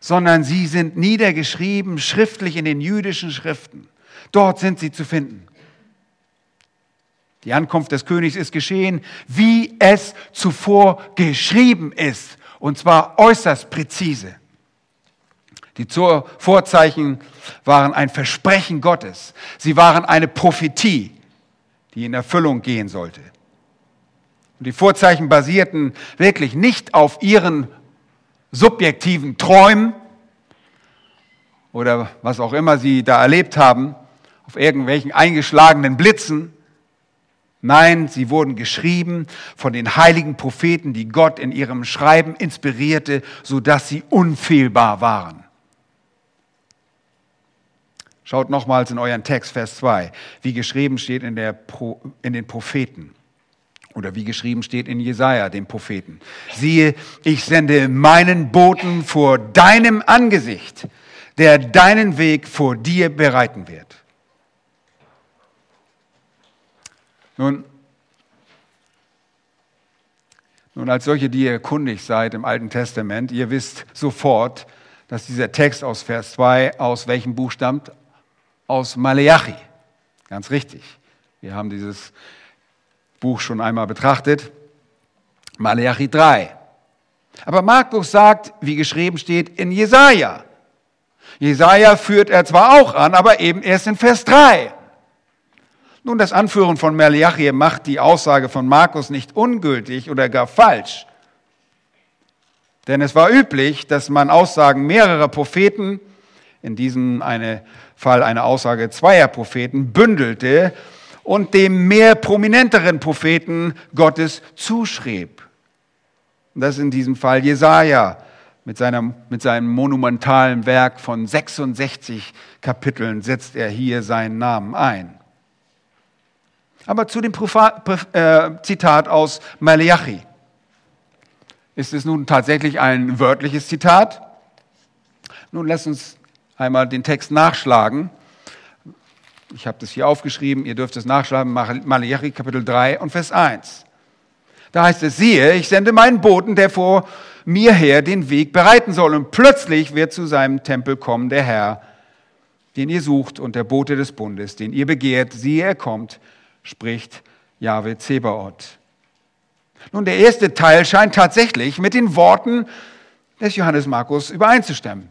sondern sie sind niedergeschrieben schriftlich in den jüdischen Schriften. Dort sind sie zu finden. Die Ankunft des Königs ist geschehen, wie es zuvor geschrieben ist, und zwar äußerst präzise. Die Vorzeichen waren ein Versprechen Gottes. Sie waren eine Prophetie, die in Erfüllung gehen sollte. Und die Vorzeichen basierten wirklich nicht auf ihren subjektiven Träumen oder was auch immer sie da erlebt haben, auf irgendwelchen eingeschlagenen Blitzen. Nein, sie wurden geschrieben von den heiligen Propheten, die Gott in ihrem Schreiben inspirierte, sodass sie unfehlbar waren. Schaut nochmals in euren Text, Vers 2, wie geschrieben steht in, der Pro, in den Propheten. Oder wie geschrieben steht in Jesaja, dem Propheten. Siehe, ich sende meinen Boten vor deinem Angesicht, der deinen Weg vor dir bereiten wird. Nun, nun, als solche, die ihr kundig seid im Alten Testament, ihr wisst sofort, dass dieser Text aus Vers 2 aus welchem Buch stammt? Aus Maleachi. Ganz richtig. Wir haben dieses Buch schon einmal betrachtet. Malachi 3. Aber Markus sagt, wie geschrieben steht, in Jesaja. Jesaja führt er zwar auch an, aber eben erst in Vers 3. Nun, das Anführen von Malachi macht die Aussage von Markus nicht ungültig oder gar falsch. Denn es war üblich, dass man Aussagen mehrerer Propheten, in diesem eine Fall eine Aussage zweier Propheten, bündelte und dem mehr prominenteren Propheten Gottes zuschrieb. Das ist in diesem Fall Jesaja mit, seinem, mit seinem monumentalen Werk von 66 Kapiteln setzt er hier seinen Namen ein. Aber zu dem äh, Zitat aus Malachi. Ist es nun tatsächlich ein wörtliches Zitat? Nun lasst uns einmal den Text nachschlagen ich habe das hier aufgeschrieben, ihr dürft es nachschlagen, Malachi Kapitel 3 und Vers 1. Da heißt es, siehe, ich sende meinen Boten, der vor mir her den Weg bereiten soll. Und plötzlich wird zu seinem Tempel kommen der Herr, den ihr sucht, und der Bote des Bundes, den ihr begehrt. Siehe, er kommt, spricht Jahwe Zebaoth. Nun, der erste Teil scheint tatsächlich mit den Worten des Johannes Markus übereinzustimmen.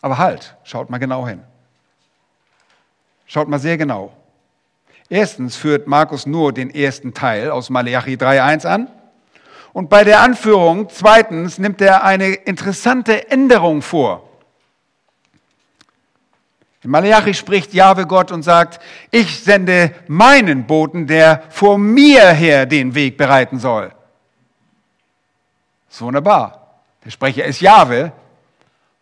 Aber halt, schaut mal genau hin. Schaut mal sehr genau. Erstens führt Markus nur den ersten Teil aus Malachi 3.1 an. Und bei der Anführung zweitens nimmt er eine interessante Änderung vor. In Malachi spricht Jahwe Gott und sagt, ich sende meinen Boten, der vor mir her den Weg bereiten soll. So wunderbar. Der Sprecher ist Jahwe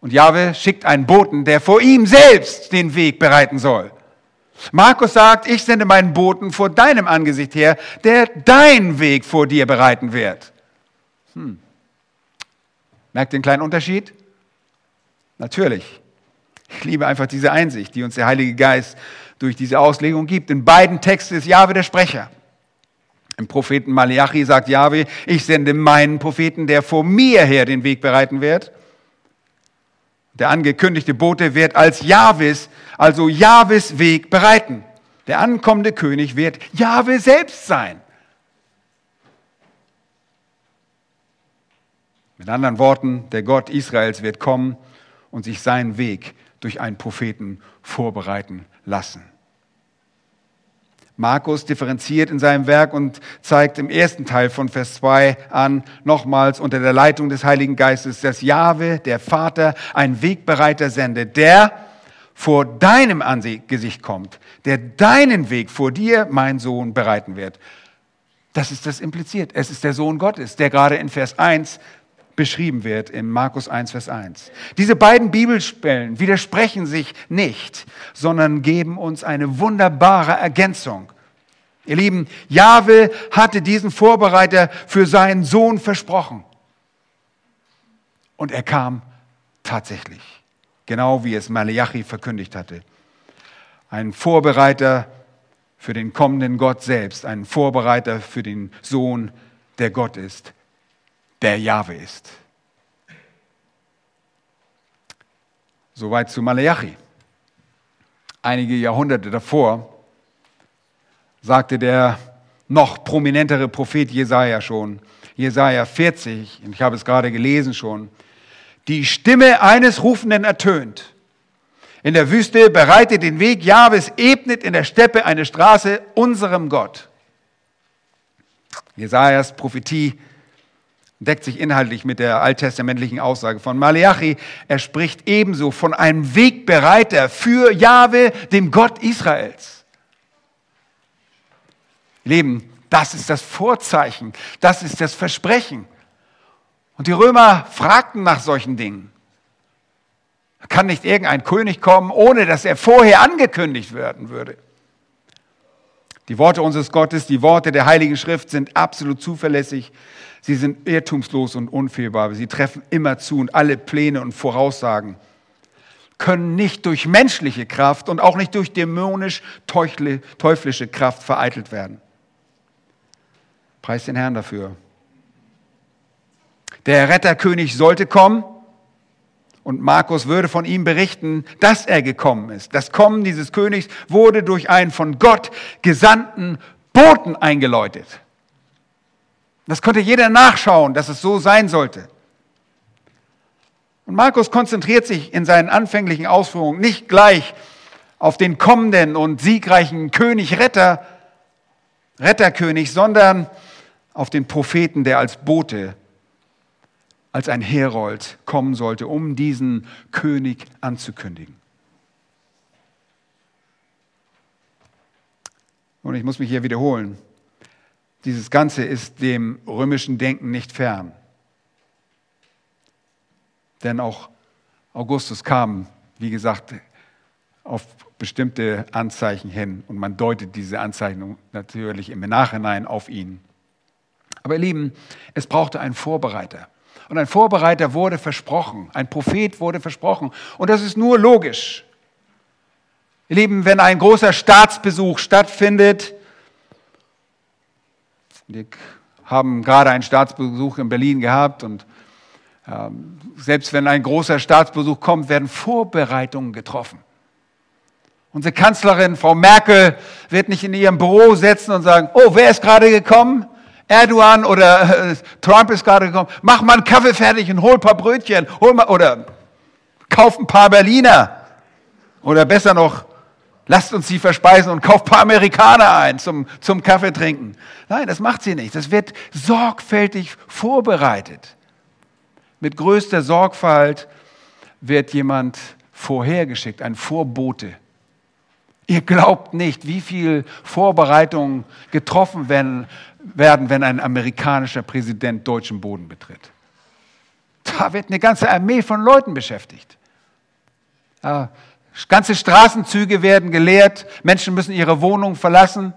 und Jahwe schickt einen Boten, der vor ihm selbst den Weg bereiten soll. Markus sagt, ich sende meinen Boten vor deinem Angesicht her, der dein Weg vor dir bereiten wird. Hm. Merkt den kleinen Unterschied? Natürlich. Ich liebe einfach diese Einsicht, die uns der Heilige Geist durch diese Auslegung gibt. In beiden Texten ist Jahwe der Sprecher. Im Propheten Malachi sagt Jahwe, ich sende meinen Propheten, der vor mir her den Weg bereiten wird. Der angekündigte Bote wird als Jahwes, also Jahwes Weg bereiten. Der ankommende König wird Jahwe selbst sein. Mit anderen Worten, der Gott Israels wird kommen und sich seinen Weg durch einen Propheten vorbereiten lassen. Markus differenziert in seinem Werk und zeigt im ersten Teil von Vers 2 an, nochmals unter der Leitung des Heiligen Geistes, dass Jahwe, der Vater, ein Wegbereiter sendet, der vor deinem Angesicht kommt, der deinen Weg vor dir, mein Sohn, bereiten wird. Das ist das impliziert. Es ist der Sohn Gottes, der gerade in Vers 1 beschrieben wird, in Markus 1, Vers 1. Diese beiden Bibelstellen widersprechen sich nicht, sondern geben uns eine wunderbare Ergänzung. Ihr Lieben, Jahwe hatte diesen Vorbereiter für seinen Sohn versprochen. Und er kam tatsächlich, genau wie es Malachi verkündigt hatte. Ein Vorbereiter für den kommenden Gott selbst, ein Vorbereiter für den Sohn, der Gott ist, der Jahwe ist. Soweit zu Malachi. Einige Jahrhunderte davor sagte der noch prominentere Prophet Jesaja schon, Jesaja 40, und ich habe es gerade gelesen schon, die Stimme eines Rufenden ertönt. In der Wüste bereitet den Weg Jahwes, ebnet in der Steppe eine Straße unserem Gott. Jesajas Prophetie deckt sich inhaltlich mit der alttestamentlichen Aussage von Malachi. Er spricht ebenso von einem Wegbereiter für Jahwe, dem Gott Israels. Leben, das ist das Vorzeichen, das ist das Versprechen. Und die Römer fragten nach solchen Dingen. Kann nicht irgendein König kommen, ohne dass er vorher angekündigt werden würde? Die Worte unseres Gottes, die Worte der Heiligen Schrift sind absolut zuverlässig. Sie sind irrtumslos und unfehlbar. Sie treffen immer zu und alle Pläne und Voraussagen können nicht durch menschliche Kraft und auch nicht durch dämonisch-teuflische Kraft vereitelt werden. Preis den Herrn dafür. Der Retterkönig sollte kommen und Markus würde von ihm berichten, dass er gekommen ist. Das Kommen dieses Königs wurde durch einen von Gott gesandten Boten eingeläutet. Das konnte jeder nachschauen, dass es so sein sollte. Und Markus konzentriert sich in seinen anfänglichen Ausführungen nicht gleich auf den kommenden und siegreichen König Retter, Retterkönig, sondern auf den Propheten, der als Bote als ein Herold kommen sollte, um diesen König anzukündigen. Und ich muss mich hier wiederholen. Dieses Ganze ist dem römischen Denken nicht fern. Denn auch Augustus kam, wie gesagt, auf bestimmte Anzeichen hin und man deutet diese Anzeichen natürlich im Nachhinein auf ihn. Aber ihr Lieben, es brauchte einen Vorbereiter. Und ein Vorbereiter wurde versprochen, ein Prophet wurde versprochen. Und das ist nur logisch. Ihr Lieben, wenn ein großer Staatsbesuch stattfindet, wir haben gerade einen Staatsbesuch in Berlin gehabt und ähm, selbst wenn ein großer Staatsbesuch kommt, werden Vorbereitungen getroffen. Unsere Kanzlerin, Frau Merkel, wird nicht in ihrem Büro sitzen und sagen, oh, wer ist gerade gekommen? Erdogan oder äh, Trump ist gerade gekommen, mach mal einen Kaffee fertig und hol ein paar Brötchen, hol mal, oder kauf ein paar Berliner. Oder besser noch, lasst uns sie verspeisen und kauft ein paar Amerikaner ein zum, zum Kaffee trinken. Nein, das macht sie nicht. Das wird sorgfältig vorbereitet. Mit größter Sorgfalt wird jemand vorhergeschickt, ein Vorbote. Ihr glaubt nicht, wie viel Vorbereitungen getroffen werden, werden, wenn ein amerikanischer Präsident deutschen Boden betritt. Da wird eine ganze Armee von Leuten beschäftigt. Ja, ganze Straßenzüge werden geleert, Menschen müssen ihre Wohnung verlassen,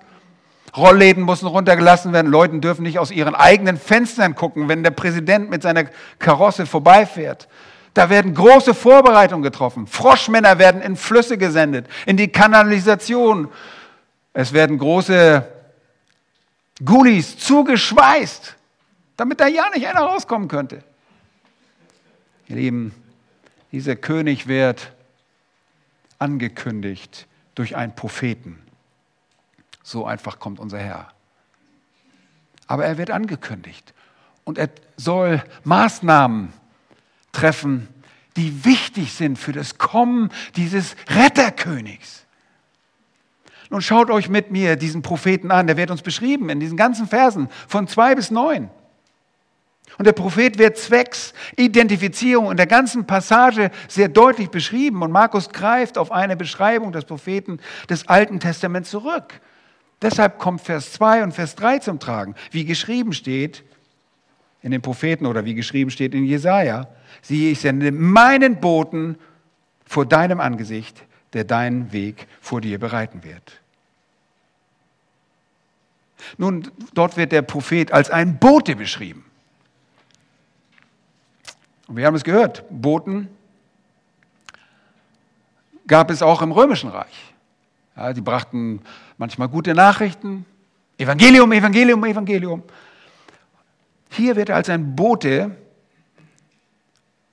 Rollläden müssen runtergelassen werden, Leute dürfen nicht aus ihren eigenen Fenstern gucken, wenn der Präsident mit seiner Karosse vorbeifährt. Da werden große Vorbereitungen getroffen. Froschmänner werden in Flüsse gesendet, in die Kanalisation. Es werden große Gullis zugeschweißt, damit da ja nicht einer rauskommen könnte. Ihr Lieben, dieser König wird angekündigt durch einen Propheten. So einfach kommt unser Herr. Aber er wird angekündigt und er soll Maßnahmen treffen, die wichtig sind für das Kommen dieses Retterkönigs. Nun schaut euch mit mir diesen Propheten an, der wird uns beschrieben in diesen ganzen Versen von zwei bis neun. Und der Prophet wird zwecks Identifizierung in der ganzen Passage sehr deutlich beschrieben. Und Markus greift auf eine Beschreibung des Propheten des Alten Testaments zurück. Deshalb kommt Vers 2 und Vers 3 zum Tragen. Wie geschrieben steht in den Propheten oder wie geschrieben steht in Jesaja, siehe, ich sende meinen Boten vor deinem Angesicht, der deinen Weg vor dir bereiten wird. Nun, dort wird der Prophet als ein Bote beschrieben. Und wir haben es gehört, Boten gab es auch im Römischen Reich. Ja, die brachten manchmal gute Nachrichten, Evangelium, Evangelium, Evangelium. Hier wird er als ein Bote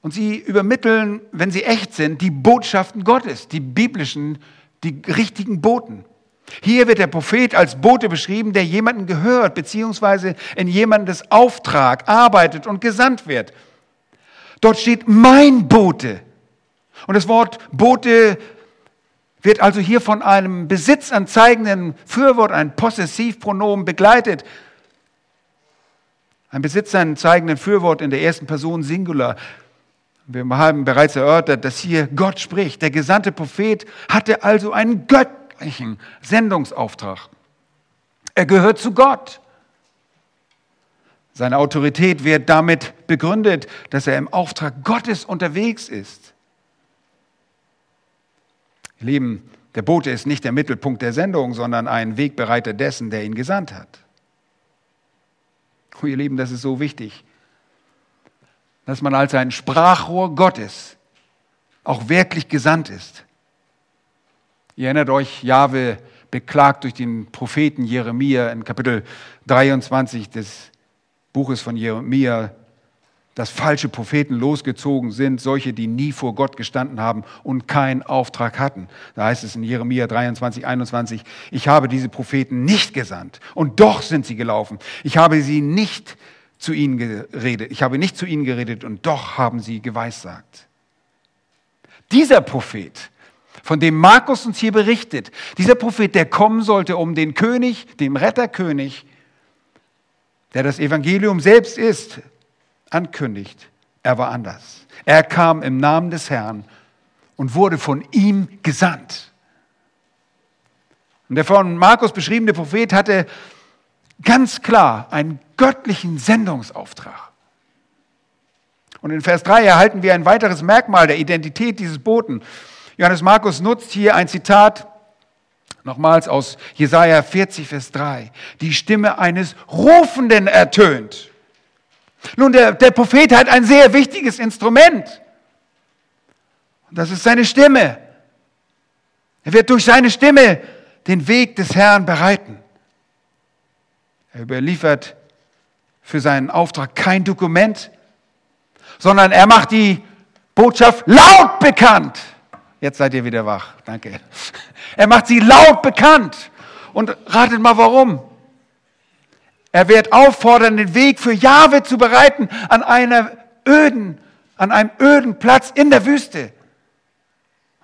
und sie übermitteln, wenn sie echt sind, die Botschaften Gottes, die biblischen, die richtigen Boten. Hier wird der Prophet als Bote beschrieben, der jemanden gehört, beziehungsweise in jemandes Auftrag arbeitet und gesandt wird. Dort steht mein Bote. Und das Wort Bote wird also hier von einem besitzanzeigenden Fürwort, ein Possessivpronomen begleitet. Ein besitzanzeigenden Fürwort in der ersten Person Singular. Wir haben bereits erörtert, dass hier Gott spricht. Der gesandte Prophet hatte also einen göttlichen Sendungsauftrag. Er gehört zu Gott. Seine Autorität wird damit begründet, dass er im Auftrag Gottes unterwegs ist. Ihr Lieben, der Bote ist nicht der Mittelpunkt der Sendung, sondern ein Wegbereiter dessen, der ihn gesandt hat. Oh, ihr Lieben, das ist so wichtig dass man als ein Sprachrohr Gottes auch wirklich gesandt ist. Ihr erinnert euch, Jahwe beklagt durch den Propheten Jeremia in Kapitel 23 des Buches von Jeremia, dass falsche Propheten losgezogen sind, solche, die nie vor Gott gestanden haben und keinen Auftrag hatten. Da heißt es in Jeremia 23, 21, ich habe diese Propheten nicht gesandt und doch sind sie gelaufen. Ich habe sie nicht zu ihnen geredet. Ich habe nicht zu ihnen geredet und doch haben sie geweissagt. Dieser Prophet, von dem Markus uns hier berichtet, dieser Prophet, der kommen sollte, um den König, dem Retterkönig, der das Evangelium selbst ist, ankündigt, er war anders. Er kam im Namen des Herrn und wurde von ihm gesandt. Und der von Markus beschriebene Prophet hatte ganz klar einen göttlichen Sendungsauftrag. Und in Vers 3 erhalten wir ein weiteres Merkmal der Identität dieses Boten. Johannes Markus nutzt hier ein Zitat nochmals aus Jesaja 40, Vers 3. Die Stimme eines Rufenden ertönt. Nun, der, der Prophet hat ein sehr wichtiges Instrument. Und das ist seine Stimme. Er wird durch seine Stimme den Weg des Herrn bereiten. Er überliefert für seinen Auftrag kein Dokument, sondern er macht die Botschaft laut bekannt. Jetzt seid ihr wieder wach. Danke. Er macht sie laut bekannt. Und ratet mal warum. Er wird auffordern, den Weg für Jahwe zu bereiten an einer öden, an einem öden Platz in der Wüste.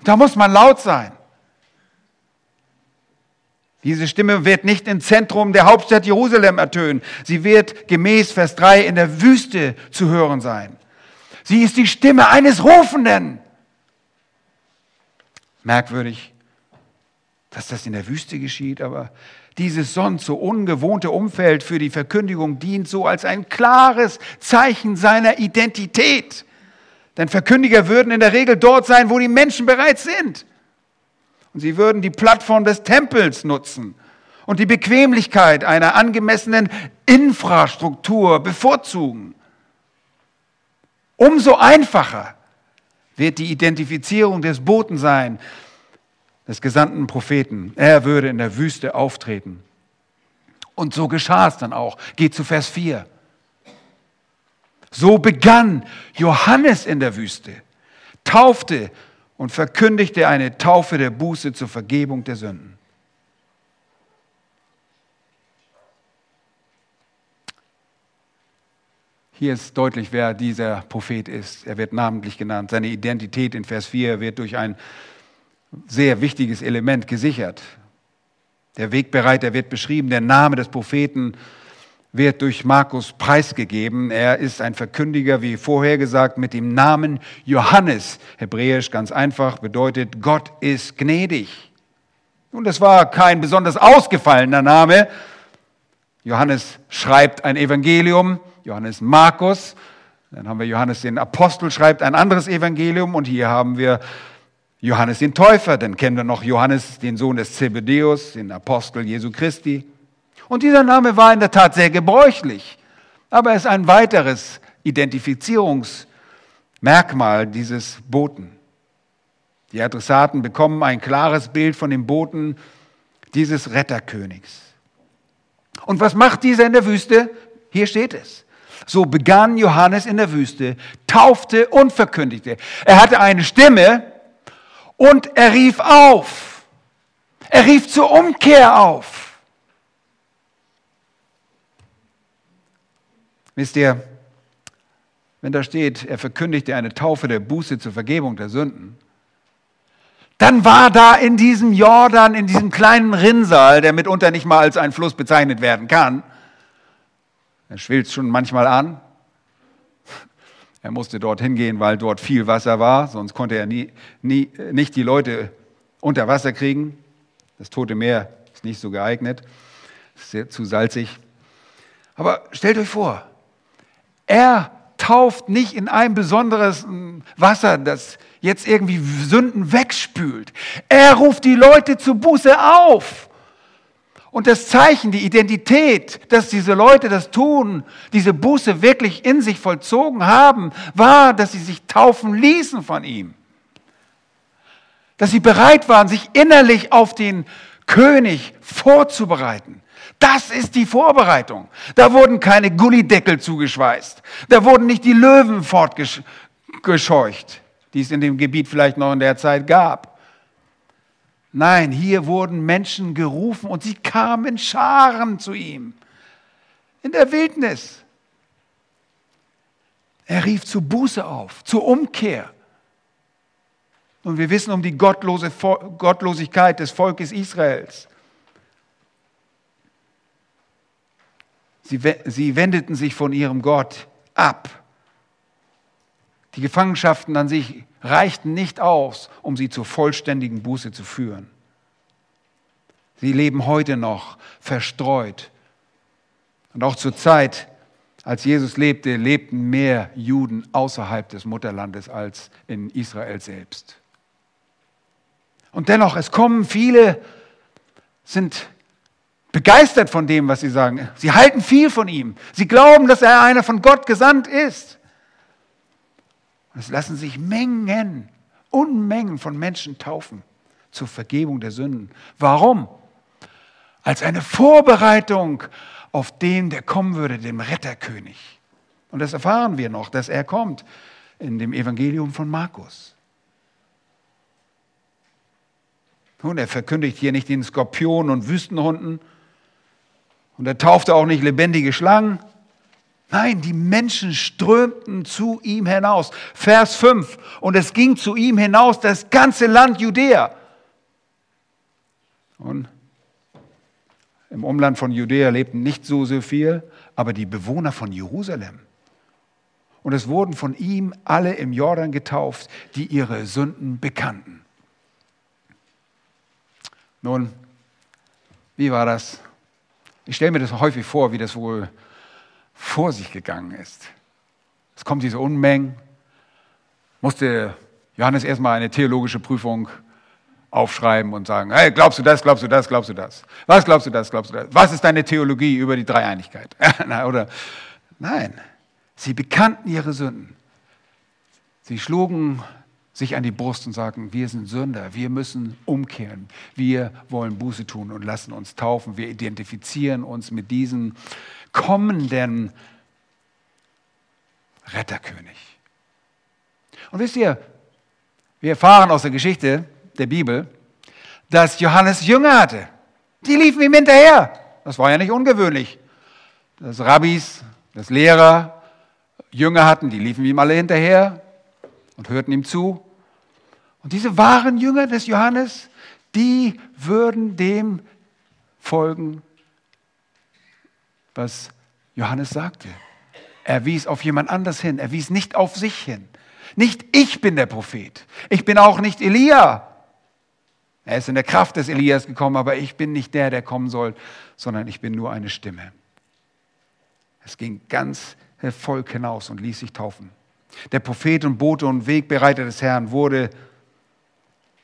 Da muss man laut sein. Diese Stimme wird nicht im Zentrum der Hauptstadt Jerusalem ertönen. Sie wird gemäß Vers 3 in der Wüste zu hören sein. Sie ist die Stimme eines Rufenden. Merkwürdig, dass das in der Wüste geschieht, aber dieses sonst so ungewohnte Umfeld für die Verkündigung dient so als ein klares Zeichen seiner Identität. Denn Verkündiger würden in der Regel dort sein, wo die Menschen bereits sind. Und sie würden die Plattform des Tempels nutzen und die Bequemlichkeit einer angemessenen Infrastruktur bevorzugen. Umso einfacher wird die Identifizierung des Boten sein, des gesandten Propheten. Er würde in der Wüste auftreten. Und so geschah es dann auch. Geht zu Vers 4. So begann Johannes in der Wüste, taufte und verkündigte eine Taufe der Buße zur Vergebung der Sünden. Hier ist deutlich, wer dieser Prophet ist. Er wird namentlich genannt. Seine Identität in Vers 4 wird durch ein sehr wichtiges Element gesichert. Der Wegbereiter wird beschrieben, der Name des Propheten wird durch Markus preisgegeben. Er ist ein Verkündiger, wie vorher gesagt, mit dem Namen Johannes. Hebräisch ganz einfach bedeutet, Gott ist gnädig. Nun, das war kein besonders ausgefallener Name. Johannes schreibt ein Evangelium, Johannes Markus. Dann haben wir Johannes den Apostel, schreibt ein anderes Evangelium. Und hier haben wir Johannes den Täufer. Dann kennen wir noch Johannes, den Sohn des Zebedeus, den Apostel Jesu Christi. Und dieser Name war in der Tat sehr gebräuchlich. Aber er ist ein weiteres Identifizierungsmerkmal dieses Boten. Die Adressaten bekommen ein klares Bild von dem Boten dieses Retterkönigs. Und was macht dieser in der Wüste? Hier steht es. So begann Johannes in der Wüste, taufte und verkündigte. Er hatte eine Stimme und er rief auf. Er rief zur Umkehr auf. Wisst ihr, wenn da steht, er verkündigte eine Taufe der Buße zur Vergebung der Sünden, dann war da in diesem Jordan, in diesem kleinen Rinnsal, der mitunter nicht mal als ein Fluss bezeichnet werden kann, er schwillt schon manchmal an. Er musste dort hingehen, weil dort viel Wasser war, sonst konnte er nie, nie, nicht die Leute unter Wasser kriegen. Das Tote Meer ist nicht so geeignet, ist sehr, zu salzig. Aber stellt euch vor, er tauft nicht in ein besonderes Wasser, das jetzt irgendwie Sünden wegspült. Er ruft die Leute zu Buße auf. Und das Zeichen, die Identität, dass diese Leute das tun, diese Buße wirklich in sich vollzogen haben, war, dass sie sich taufen ließen von ihm. Dass sie bereit waren, sich innerlich auf den König vorzubereiten. Das ist die Vorbereitung. Da wurden keine Gullideckel zugeschweißt. Da wurden nicht die Löwen fortgescheucht, die es in dem Gebiet vielleicht noch in der Zeit gab. Nein, hier wurden Menschen gerufen und sie kamen Scharen zu ihm. In der Wildnis. Er rief zur Buße auf, zur Umkehr. Und wir wissen um die Gottlose, Gottlosigkeit des Volkes Israels. Sie, sie wendeten sich von ihrem Gott ab. Die Gefangenschaften an sich reichten nicht aus, um sie zur vollständigen Buße zu führen. Sie leben heute noch verstreut. Und auch zur Zeit, als Jesus lebte, lebten mehr Juden außerhalb des Mutterlandes als in Israel selbst. Und dennoch, es kommen viele, sind begeistert von dem, was sie sagen. Sie halten viel von ihm. Sie glauben, dass er einer von Gott gesandt ist. Es lassen sich Mengen, Unmengen von Menschen taufen zur Vergebung der Sünden. Warum? Als eine Vorbereitung auf den, der kommen würde, dem Retterkönig. Und das erfahren wir noch, dass er kommt in dem Evangelium von Markus. Nun, er verkündigt hier nicht den Skorpionen und Wüstenhunden, und er taufte auch nicht lebendige Schlangen. Nein, die Menschen strömten zu ihm hinaus. Vers 5. Und es ging zu ihm hinaus das ganze Land Judäa. Und im Umland von Judäa lebten nicht so, so viel, aber die Bewohner von Jerusalem. Und es wurden von ihm alle im Jordan getauft, die ihre Sünden bekannten. Nun, wie war das? Ich stelle mir das häufig vor, wie das wohl vor sich gegangen ist. Es kommt diese Unmengen, musste Johannes erstmal eine theologische Prüfung aufschreiben und sagen, hey, glaubst du das, glaubst du das, glaubst du das? Was glaubst du das, glaubst du das? Was ist deine Theologie über die Dreieinigkeit? Oder nein, sie bekannten ihre Sünden. Sie schlugen sich an die Brust und sagen, wir sind Sünder, wir müssen umkehren, wir wollen Buße tun und lassen uns taufen, wir identifizieren uns mit diesem kommenden Retterkönig. Und wisst ihr, wir erfahren aus der Geschichte der Bibel, dass Johannes Jünger hatte. Die liefen ihm hinterher. Das war ja nicht ungewöhnlich. Dass Rabbis, dass Lehrer Jünger hatten, die liefen ihm alle hinterher und hörten ihm zu. Und diese wahren Jünger des Johannes, die würden dem folgen, was Johannes sagte. Er wies auf jemand anders hin, er wies nicht auf sich hin. Nicht ich bin der Prophet, ich bin auch nicht Elia. Er ist in der Kraft des Elias gekommen, aber ich bin nicht der, der kommen soll, sondern ich bin nur eine Stimme. Es ging ganz Volk hinaus und ließ sich taufen. Der Prophet und Bote und Wegbereiter des Herrn wurde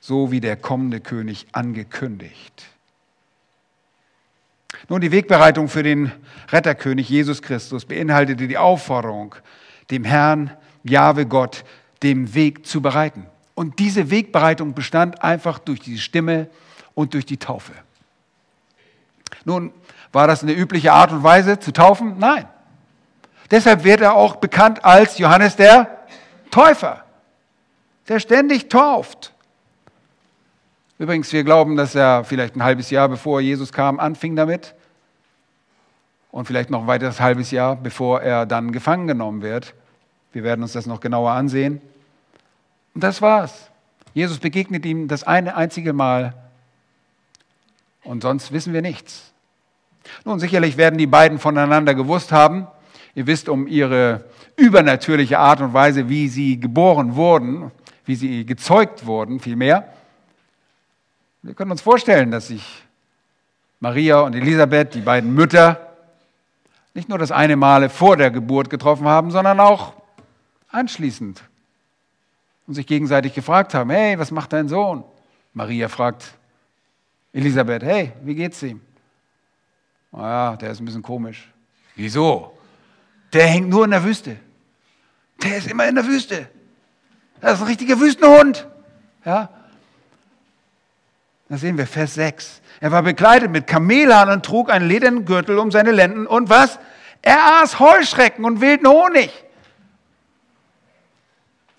so wie der kommende König angekündigt. Nun, die Wegbereitung für den Retterkönig Jesus Christus beinhaltete die Aufforderung, dem Herrn, Jahwe Gott, dem Weg zu bereiten. Und diese Wegbereitung bestand einfach durch die Stimme und durch die Taufe. Nun, war das eine übliche Art und Weise zu taufen? Nein. Deshalb wird er auch bekannt als Johannes der Täufer, der ständig tauft. Übrigens, wir glauben, dass er vielleicht ein halbes Jahr bevor Jesus kam, anfing damit. Und vielleicht noch ein weiteres halbes Jahr, bevor er dann gefangen genommen wird. Wir werden uns das noch genauer ansehen. Und das war's. Jesus begegnet ihm das eine einzige Mal und sonst wissen wir nichts. Nun, sicherlich werden die beiden voneinander gewusst haben. Ihr wisst um ihre übernatürliche Art und Weise, wie sie geboren wurden, wie sie gezeugt wurden, vielmehr. Wir können uns vorstellen, dass sich Maria und Elisabeth, die beiden Mütter, nicht nur das eine Male vor der Geburt getroffen haben, sondern auch anschließend und sich gegenseitig gefragt haben, hey, was macht dein Sohn? Maria fragt Elisabeth, hey, wie geht's ihm? Naja, der ist ein bisschen komisch. Wieso? Der hängt nur in der Wüste. Der ist immer in der Wüste. Das ist ein richtiger Wüstenhund. Ja? Da sehen wir Vers 6. Er war bekleidet mit Kamelhaaren und trug einen ledernen Gürtel um seine Lenden. Und was? Er aß Heuschrecken und wilden Honig.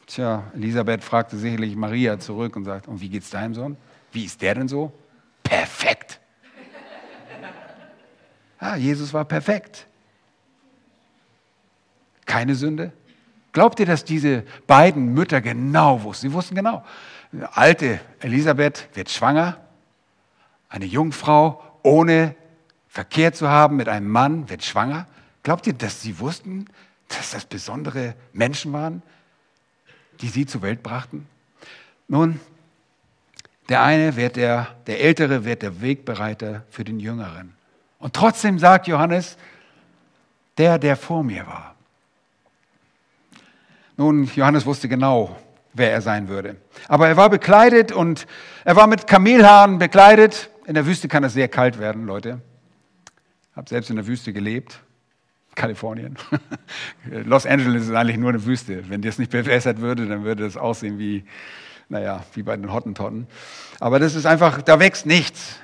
Tja, Elisabeth fragte sicherlich Maria zurück und sagt, und wie geht's deinem Sohn? Wie ist der denn so? Perfekt. Ja, Jesus war perfekt. Keine Sünde. Glaubt ihr, dass diese beiden Mütter genau wussten? Sie wussten genau. Alte Elisabeth wird schwanger. Eine Jungfrau ohne Verkehr zu haben mit einem Mann wird schwanger. Glaubt ihr, dass sie wussten, dass das besondere Menschen waren? die sie zur Welt brachten? Nun, der eine wird der, der Ältere wird der Wegbereiter für den Jüngeren. Und trotzdem sagt Johannes, der, der vor mir war. Nun, Johannes wusste genau, wer er sein würde. Aber er war bekleidet und er war mit Kamelhaaren bekleidet. In der Wüste kann es sehr kalt werden, Leute. Ich habe selbst in der Wüste gelebt. Kalifornien. Los Angeles ist eigentlich nur eine Wüste. Wenn das nicht bewässert würde, dann würde das aussehen wie, naja, wie bei den Hottentotten. Aber das ist einfach, da wächst nichts.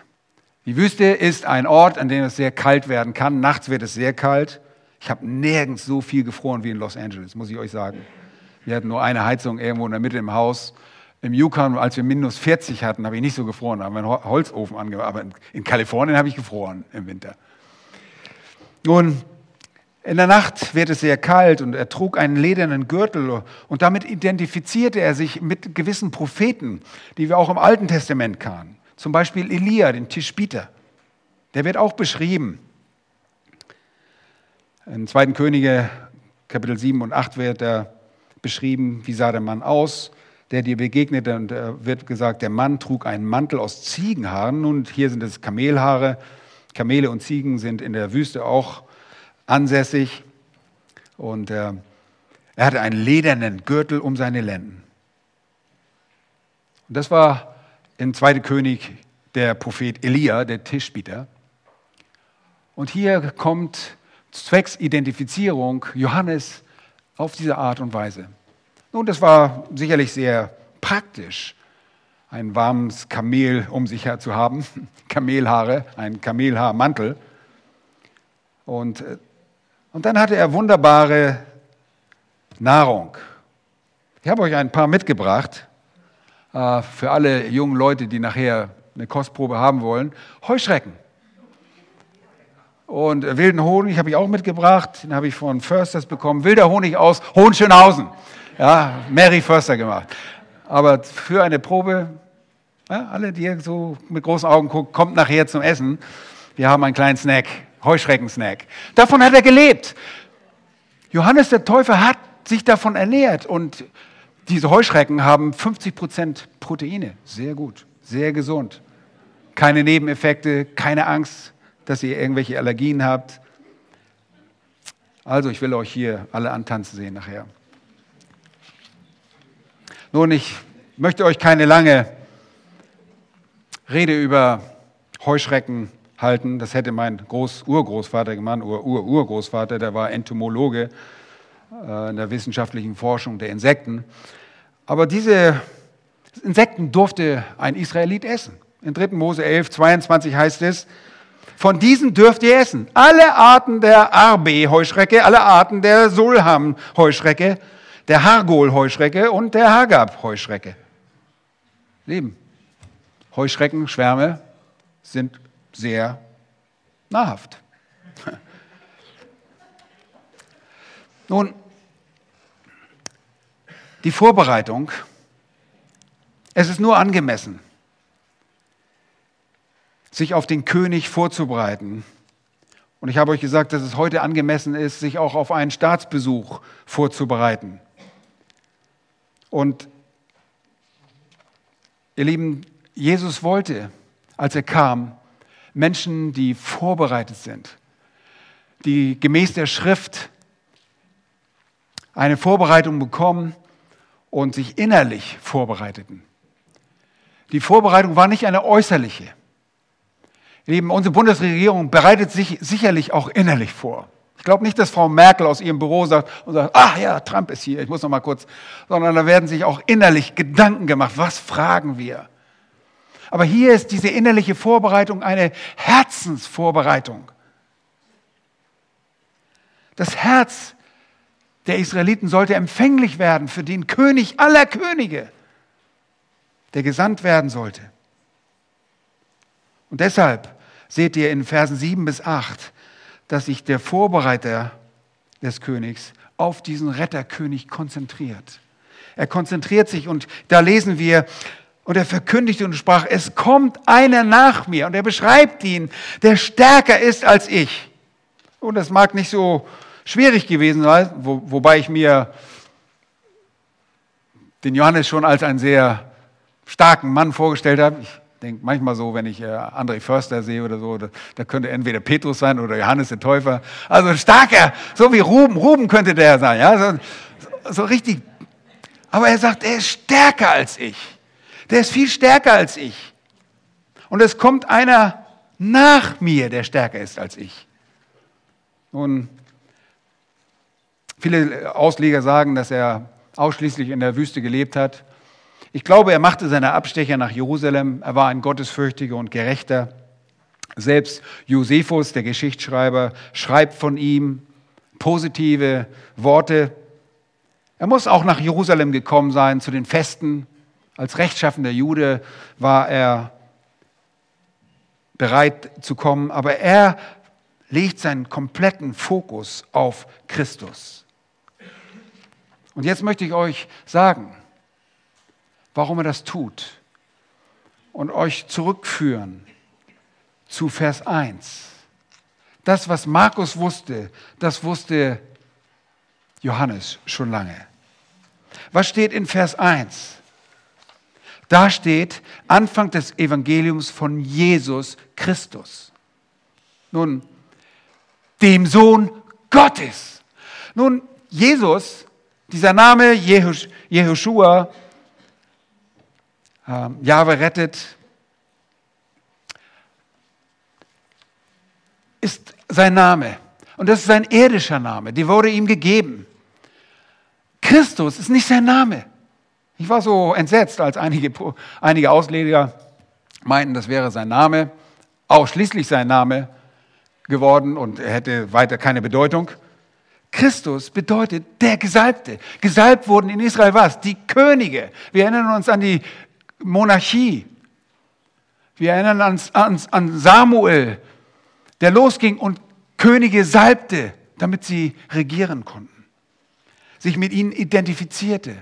Die Wüste ist ein Ort, an dem es sehr kalt werden kann. Nachts wird es sehr kalt. Ich habe nirgends so viel gefroren wie in Los Angeles, muss ich euch sagen. Wir hatten nur eine Heizung irgendwo in der Mitte im Haus. Im Yukon, als wir minus 40 hatten, habe ich nicht so gefroren, da haben wir einen Holzofen angemacht. Aber in Kalifornien habe ich gefroren im Winter. Nun, in der Nacht wird es sehr kalt und er trug einen ledernen Gürtel und damit identifizierte er sich mit gewissen Propheten, die wir auch im Alten Testament kamen. Zum Beispiel Elia, den Tischbiter. Der wird auch beschrieben. In 2. Könige Kapitel 7 und 8 wird er beschrieben, wie sah der Mann aus, der dir begegnete. Und er wird gesagt, der Mann trug einen Mantel aus Ziegenhaaren. Und hier sind es Kamelhaare. Kamele und Ziegen sind in der Wüste auch ansässig und äh, er hatte einen ledernen Gürtel um seine Lenden. Und das war im 2. König der Prophet Elia, der Tischbieter. Und hier kommt zwecks Identifizierung Johannes auf diese Art und Weise. Nun, das war sicherlich sehr praktisch, ein warmes Kamel um sich her zu haben, Kamelhaare, ein Kamelhaarmantel. Und äh, und dann hatte er wunderbare Nahrung. Ich habe euch ein paar mitgebracht äh, für alle jungen Leute, die nachher eine Kostprobe haben wollen. Heuschrecken. Und wilden Honig habe ich auch mitgebracht. Den habe ich von Försters bekommen. Wilder Honig aus Hohenschönhausen. Ja, Mary Förster gemacht. Aber für eine Probe, ja, alle, die so mit großen Augen gucken, kommt nachher zum Essen. Wir haben einen kleinen Snack. Heuschreckensnack. Davon hat er gelebt. Johannes der Täufer hat sich davon ernährt und diese Heuschrecken haben 50 Prozent Proteine. Sehr gut, sehr gesund. Keine Nebeneffekte, keine Angst, dass ihr irgendwelche Allergien habt. Also, ich will euch hier alle antanzen sehen nachher. Nun, ich möchte euch keine lange Rede über Heuschrecken halten. Das hätte mein Groß Urgroßvater gemacht, Ur-Urgroßvater, der war Entomologe äh, in der wissenschaftlichen Forschung der Insekten. Aber diese Insekten durfte ein Israelit essen. In 3. Mose 11, 22 heißt es, von diesen dürft ihr essen. Alle Arten der Arbe-Heuschrecke, alle Arten der Sulham-Heuschrecke, der Hargol-Heuschrecke und der Hagab-Heuschrecke. Lieben, Heuschrecken, Schwärme sind sehr nahrhaft. Nun, die Vorbereitung, es ist nur angemessen, sich auf den König vorzubereiten. Und ich habe euch gesagt, dass es heute angemessen ist, sich auch auf einen Staatsbesuch vorzubereiten. Und ihr Lieben, Jesus wollte, als er kam, Menschen, die vorbereitet sind, die gemäß der Schrift eine Vorbereitung bekommen und sich innerlich vorbereiteten. Die Vorbereitung war nicht eine äußerliche. Lieben, unsere Bundesregierung bereitet sich sicherlich auch innerlich vor. Ich glaube nicht, dass Frau Merkel aus ihrem Büro sagt und sagt, ach ja, Trump ist hier, ich muss noch mal kurz, sondern da werden sich auch innerlich Gedanken gemacht. Was fragen wir? Aber hier ist diese innerliche Vorbereitung eine Herzensvorbereitung. Das Herz der Israeliten sollte empfänglich werden für den König aller Könige, der gesandt werden sollte. Und deshalb seht ihr in Versen 7 bis 8, dass sich der Vorbereiter des Königs auf diesen Retterkönig konzentriert. Er konzentriert sich und da lesen wir, und er verkündigte und sprach, es kommt einer nach mir. Und er beschreibt ihn, der stärker ist als ich. Und das mag nicht so schwierig gewesen sein, wo, wobei ich mir den Johannes schon als einen sehr starken Mann vorgestellt habe. Ich denke manchmal so, wenn ich äh, André Förster sehe oder so, da, da, könnte entweder Petrus sein oder Johannes der Täufer. Also starker, so wie Ruben. Ruben könnte der sein, ja, so, so richtig. Aber er sagt, er ist stärker als ich. Der ist viel stärker als ich. Und es kommt einer nach mir, der stärker ist als ich. Nun, viele Ausleger sagen, dass er ausschließlich in der Wüste gelebt hat. Ich glaube, er machte seine Abstecher nach Jerusalem. Er war ein gottesfürchtiger und gerechter. Selbst Josephus, der Geschichtsschreiber, schreibt von ihm positive Worte. Er muss auch nach Jerusalem gekommen sein zu den Festen. Als rechtschaffender Jude war er bereit zu kommen, aber er legt seinen kompletten Fokus auf Christus. Und jetzt möchte ich euch sagen, warum er das tut und euch zurückführen zu Vers 1. Das, was Markus wusste, das wusste Johannes schon lange. Was steht in Vers 1? Da steht Anfang des Evangeliums von Jesus Christus. Nun, dem Sohn Gottes. Nun, Jesus, dieser Name Jehoshua, äh, Jahwe rettet, ist sein Name. Und das ist sein irdischer Name, die wurde ihm gegeben. Christus ist nicht sein Name. Ich war so entsetzt, als einige, einige Ausleger meinten, das wäre sein Name, ausschließlich sein Name geworden und er hätte weiter keine Bedeutung. Christus bedeutet der Gesalbte. Gesalbt wurden in Israel was? Die Könige. Wir erinnern uns an die Monarchie. Wir erinnern uns an, an Samuel, der losging und Könige salbte, damit sie regieren konnten, sich mit ihnen identifizierte.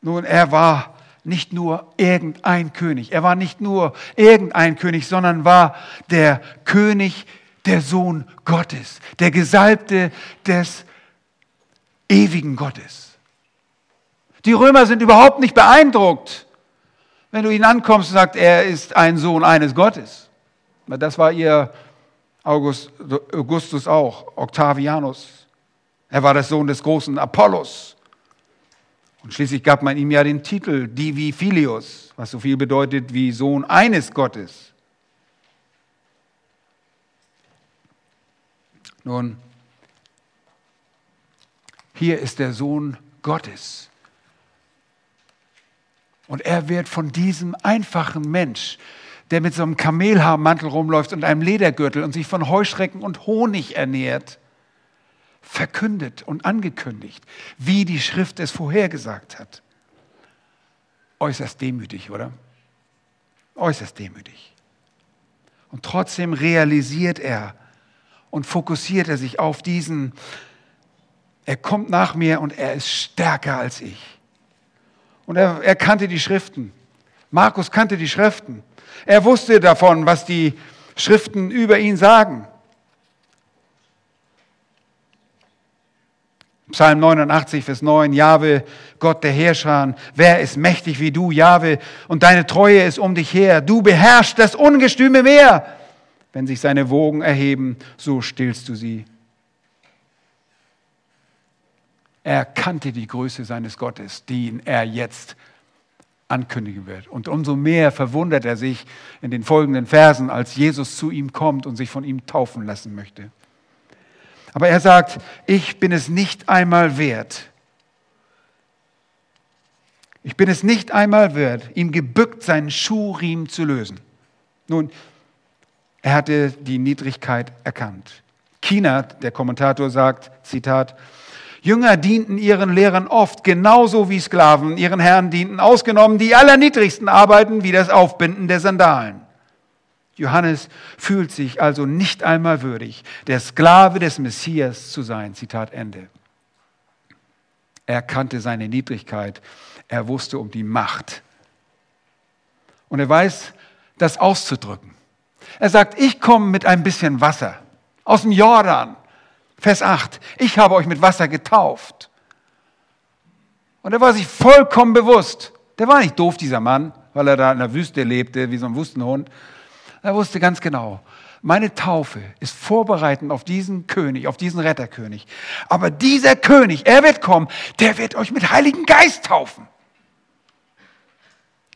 Nun, er war nicht nur irgendein König, er war nicht nur irgendein König, sondern war der König, der Sohn Gottes, der Gesalbte des ewigen Gottes. Die Römer sind überhaupt nicht beeindruckt, wenn du ihn ankommst und sagst, er ist ein Sohn eines Gottes. Das war ihr August, Augustus auch, Octavianus. Er war der Sohn des großen Apollos. Und schließlich gab man ihm ja den Titel Divi Filius, was so viel bedeutet wie Sohn eines Gottes. Nun, hier ist der Sohn Gottes. Und er wird von diesem einfachen Mensch, der mit so einem Kamelhaarmantel rumläuft und einem Ledergürtel und sich von Heuschrecken und Honig ernährt, verkündet und angekündigt, wie die Schrift es vorhergesagt hat. Äußerst demütig, oder? Äußerst demütig. Und trotzdem realisiert er und fokussiert er sich auf diesen, er kommt nach mir und er ist stärker als ich. Und er, er kannte die Schriften. Markus kannte die Schriften. Er wusste davon, was die Schriften über ihn sagen. Psalm 89, Vers 9, Jahwe, Gott der Herrscher, wer ist mächtig wie du, Jahwe, und deine Treue ist um dich her. Du beherrschst das ungestüme Meer. Wenn sich seine Wogen erheben, so stillst du sie. Er kannte die Größe seines Gottes, die er jetzt ankündigen wird. Und umso mehr verwundert er sich in den folgenden Versen, als Jesus zu ihm kommt und sich von ihm taufen lassen möchte. Aber er sagt, ich bin es nicht einmal wert. Ich bin es nicht einmal wert, ihm gebückt seinen Schuhriemen zu lösen. Nun, er hatte die Niedrigkeit erkannt. Kienert, der Kommentator, sagt, Zitat, Jünger dienten ihren Lehrern oft genauso wie Sklaven ihren Herren dienten, ausgenommen die allerniedrigsten Arbeiten wie das Aufbinden der Sandalen. Johannes fühlt sich also nicht einmal würdig, der Sklave des Messias zu sein. Zitat Ende. Er kannte seine Niedrigkeit, er wusste um die Macht. Und er weiß, das auszudrücken. Er sagt, ich komme mit ein bisschen Wasser aus dem Jordan. Vers 8, ich habe euch mit Wasser getauft. Und er war sich vollkommen bewusst. Der war nicht doof, dieser Mann, weil er da in der Wüste lebte, wie so ein Wüstenhund, er wusste ganz genau, meine Taufe ist vorbereitend auf diesen König, auf diesen Retterkönig. Aber dieser König, er wird kommen, der wird euch mit Heiligen Geist taufen.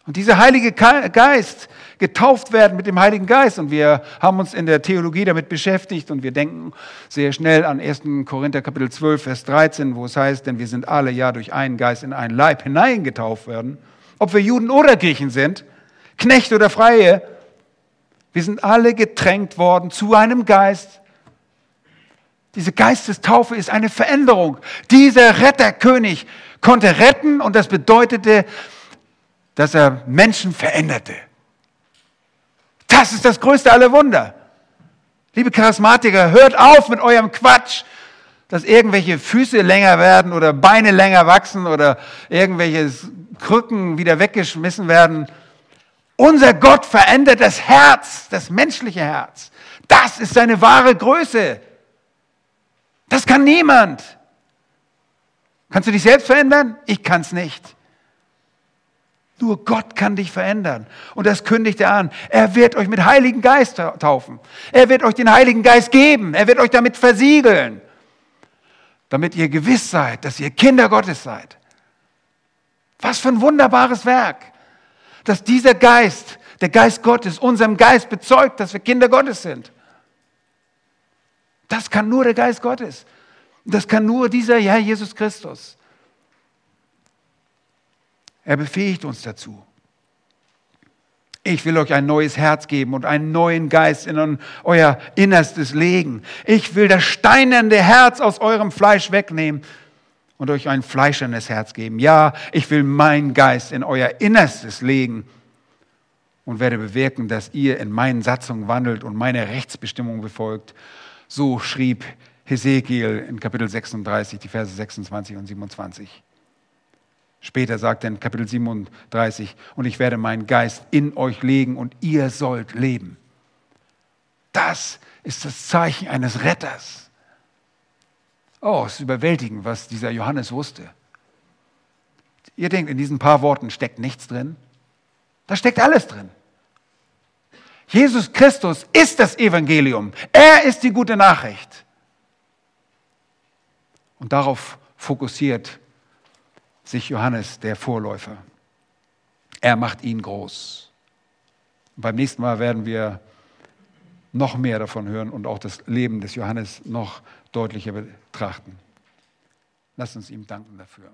Und dieser Heilige Geist, getauft werden mit dem Heiligen Geist. Und wir haben uns in der Theologie damit beschäftigt und wir denken sehr schnell an 1. Korinther Kapitel 12, Vers 13, wo es heißt, denn wir sind alle ja durch einen Geist in einen Leib hineingetauft werden. Ob wir Juden oder Griechen sind, Knecht oder Freie, wir sind alle getränkt worden zu einem Geist. Diese Geistestaufe ist eine Veränderung. Dieser Retterkönig konnte retten und das bedeutete, dass er Menschen veränderte. Das ist das größte aller Wunder. Liebe Charismatiker, hört auf mit eurem Quatsch, dass irgendwelche Füße länger werden oder Beine länger wachsen oder irgendwelche Krücken wieder weggeschmissen werden. Unser Gott verändert das Herz, das menschliche Herz. Das ist seine wahre Größe. Das kann niemand. Kannst du dich selbst verändern? Ich kann es nicht. Nur Gott kann dich verändern. Und das kündigt er an. Er wird euch mit Heiligen Geist taufen. Er wird euch den Heiligen Geist geben. Er wird euch damit versiegeln. Damit ihr gewiss seid, dass ihr Kinder Gottes seid. Was für ein wunderbares Werk dass dieser Geist, der Geist Gottes, unserem Geist bezeugt, dass wir Kinder Gottes sind. Das kann nur der Geist Gottes. Das kann nur dieser Herr Jesus Christus. Er befähigt uns dazu. Ich will euch ein neues Herz geben und einen neuen Geist in euer Innerstes legen. Ich will das steinernde Herz aus eurem Fleisch wegnehmen und euch ein fleischernes Herz geben. Ja, ich will meinen Geist in euer Innerstes legen und werde bewirken, dass ihr in meinen Satzungen wandelt und meine Rechtsbestimmung befolgt. So schrieb Hesekiel in Kapitel 36, die Verse 26 und 27. Später sagt er in Kapitel 37, und ich werde meinen Geist in euch legen und ihr sollt leben. Das ist das Zeichen eines Retters. Oh, es ist überwältigend, was dieser Johannes wusste. Ihr denkt, in diesen paar Worten steckt nichts drin? Da steckt alles drin. Jesus Christus ist das Evangelium. Er ist die gute Nachricht. Und darauf fokussiert sich Johannes, der Vorläufer. Er macht ihn groß. Und beim nächsten Mal werden wir noch mehr davon hören und auch das Leben des Johannes noch deutlicher betrachten. Lasst uns ihm danken dafür.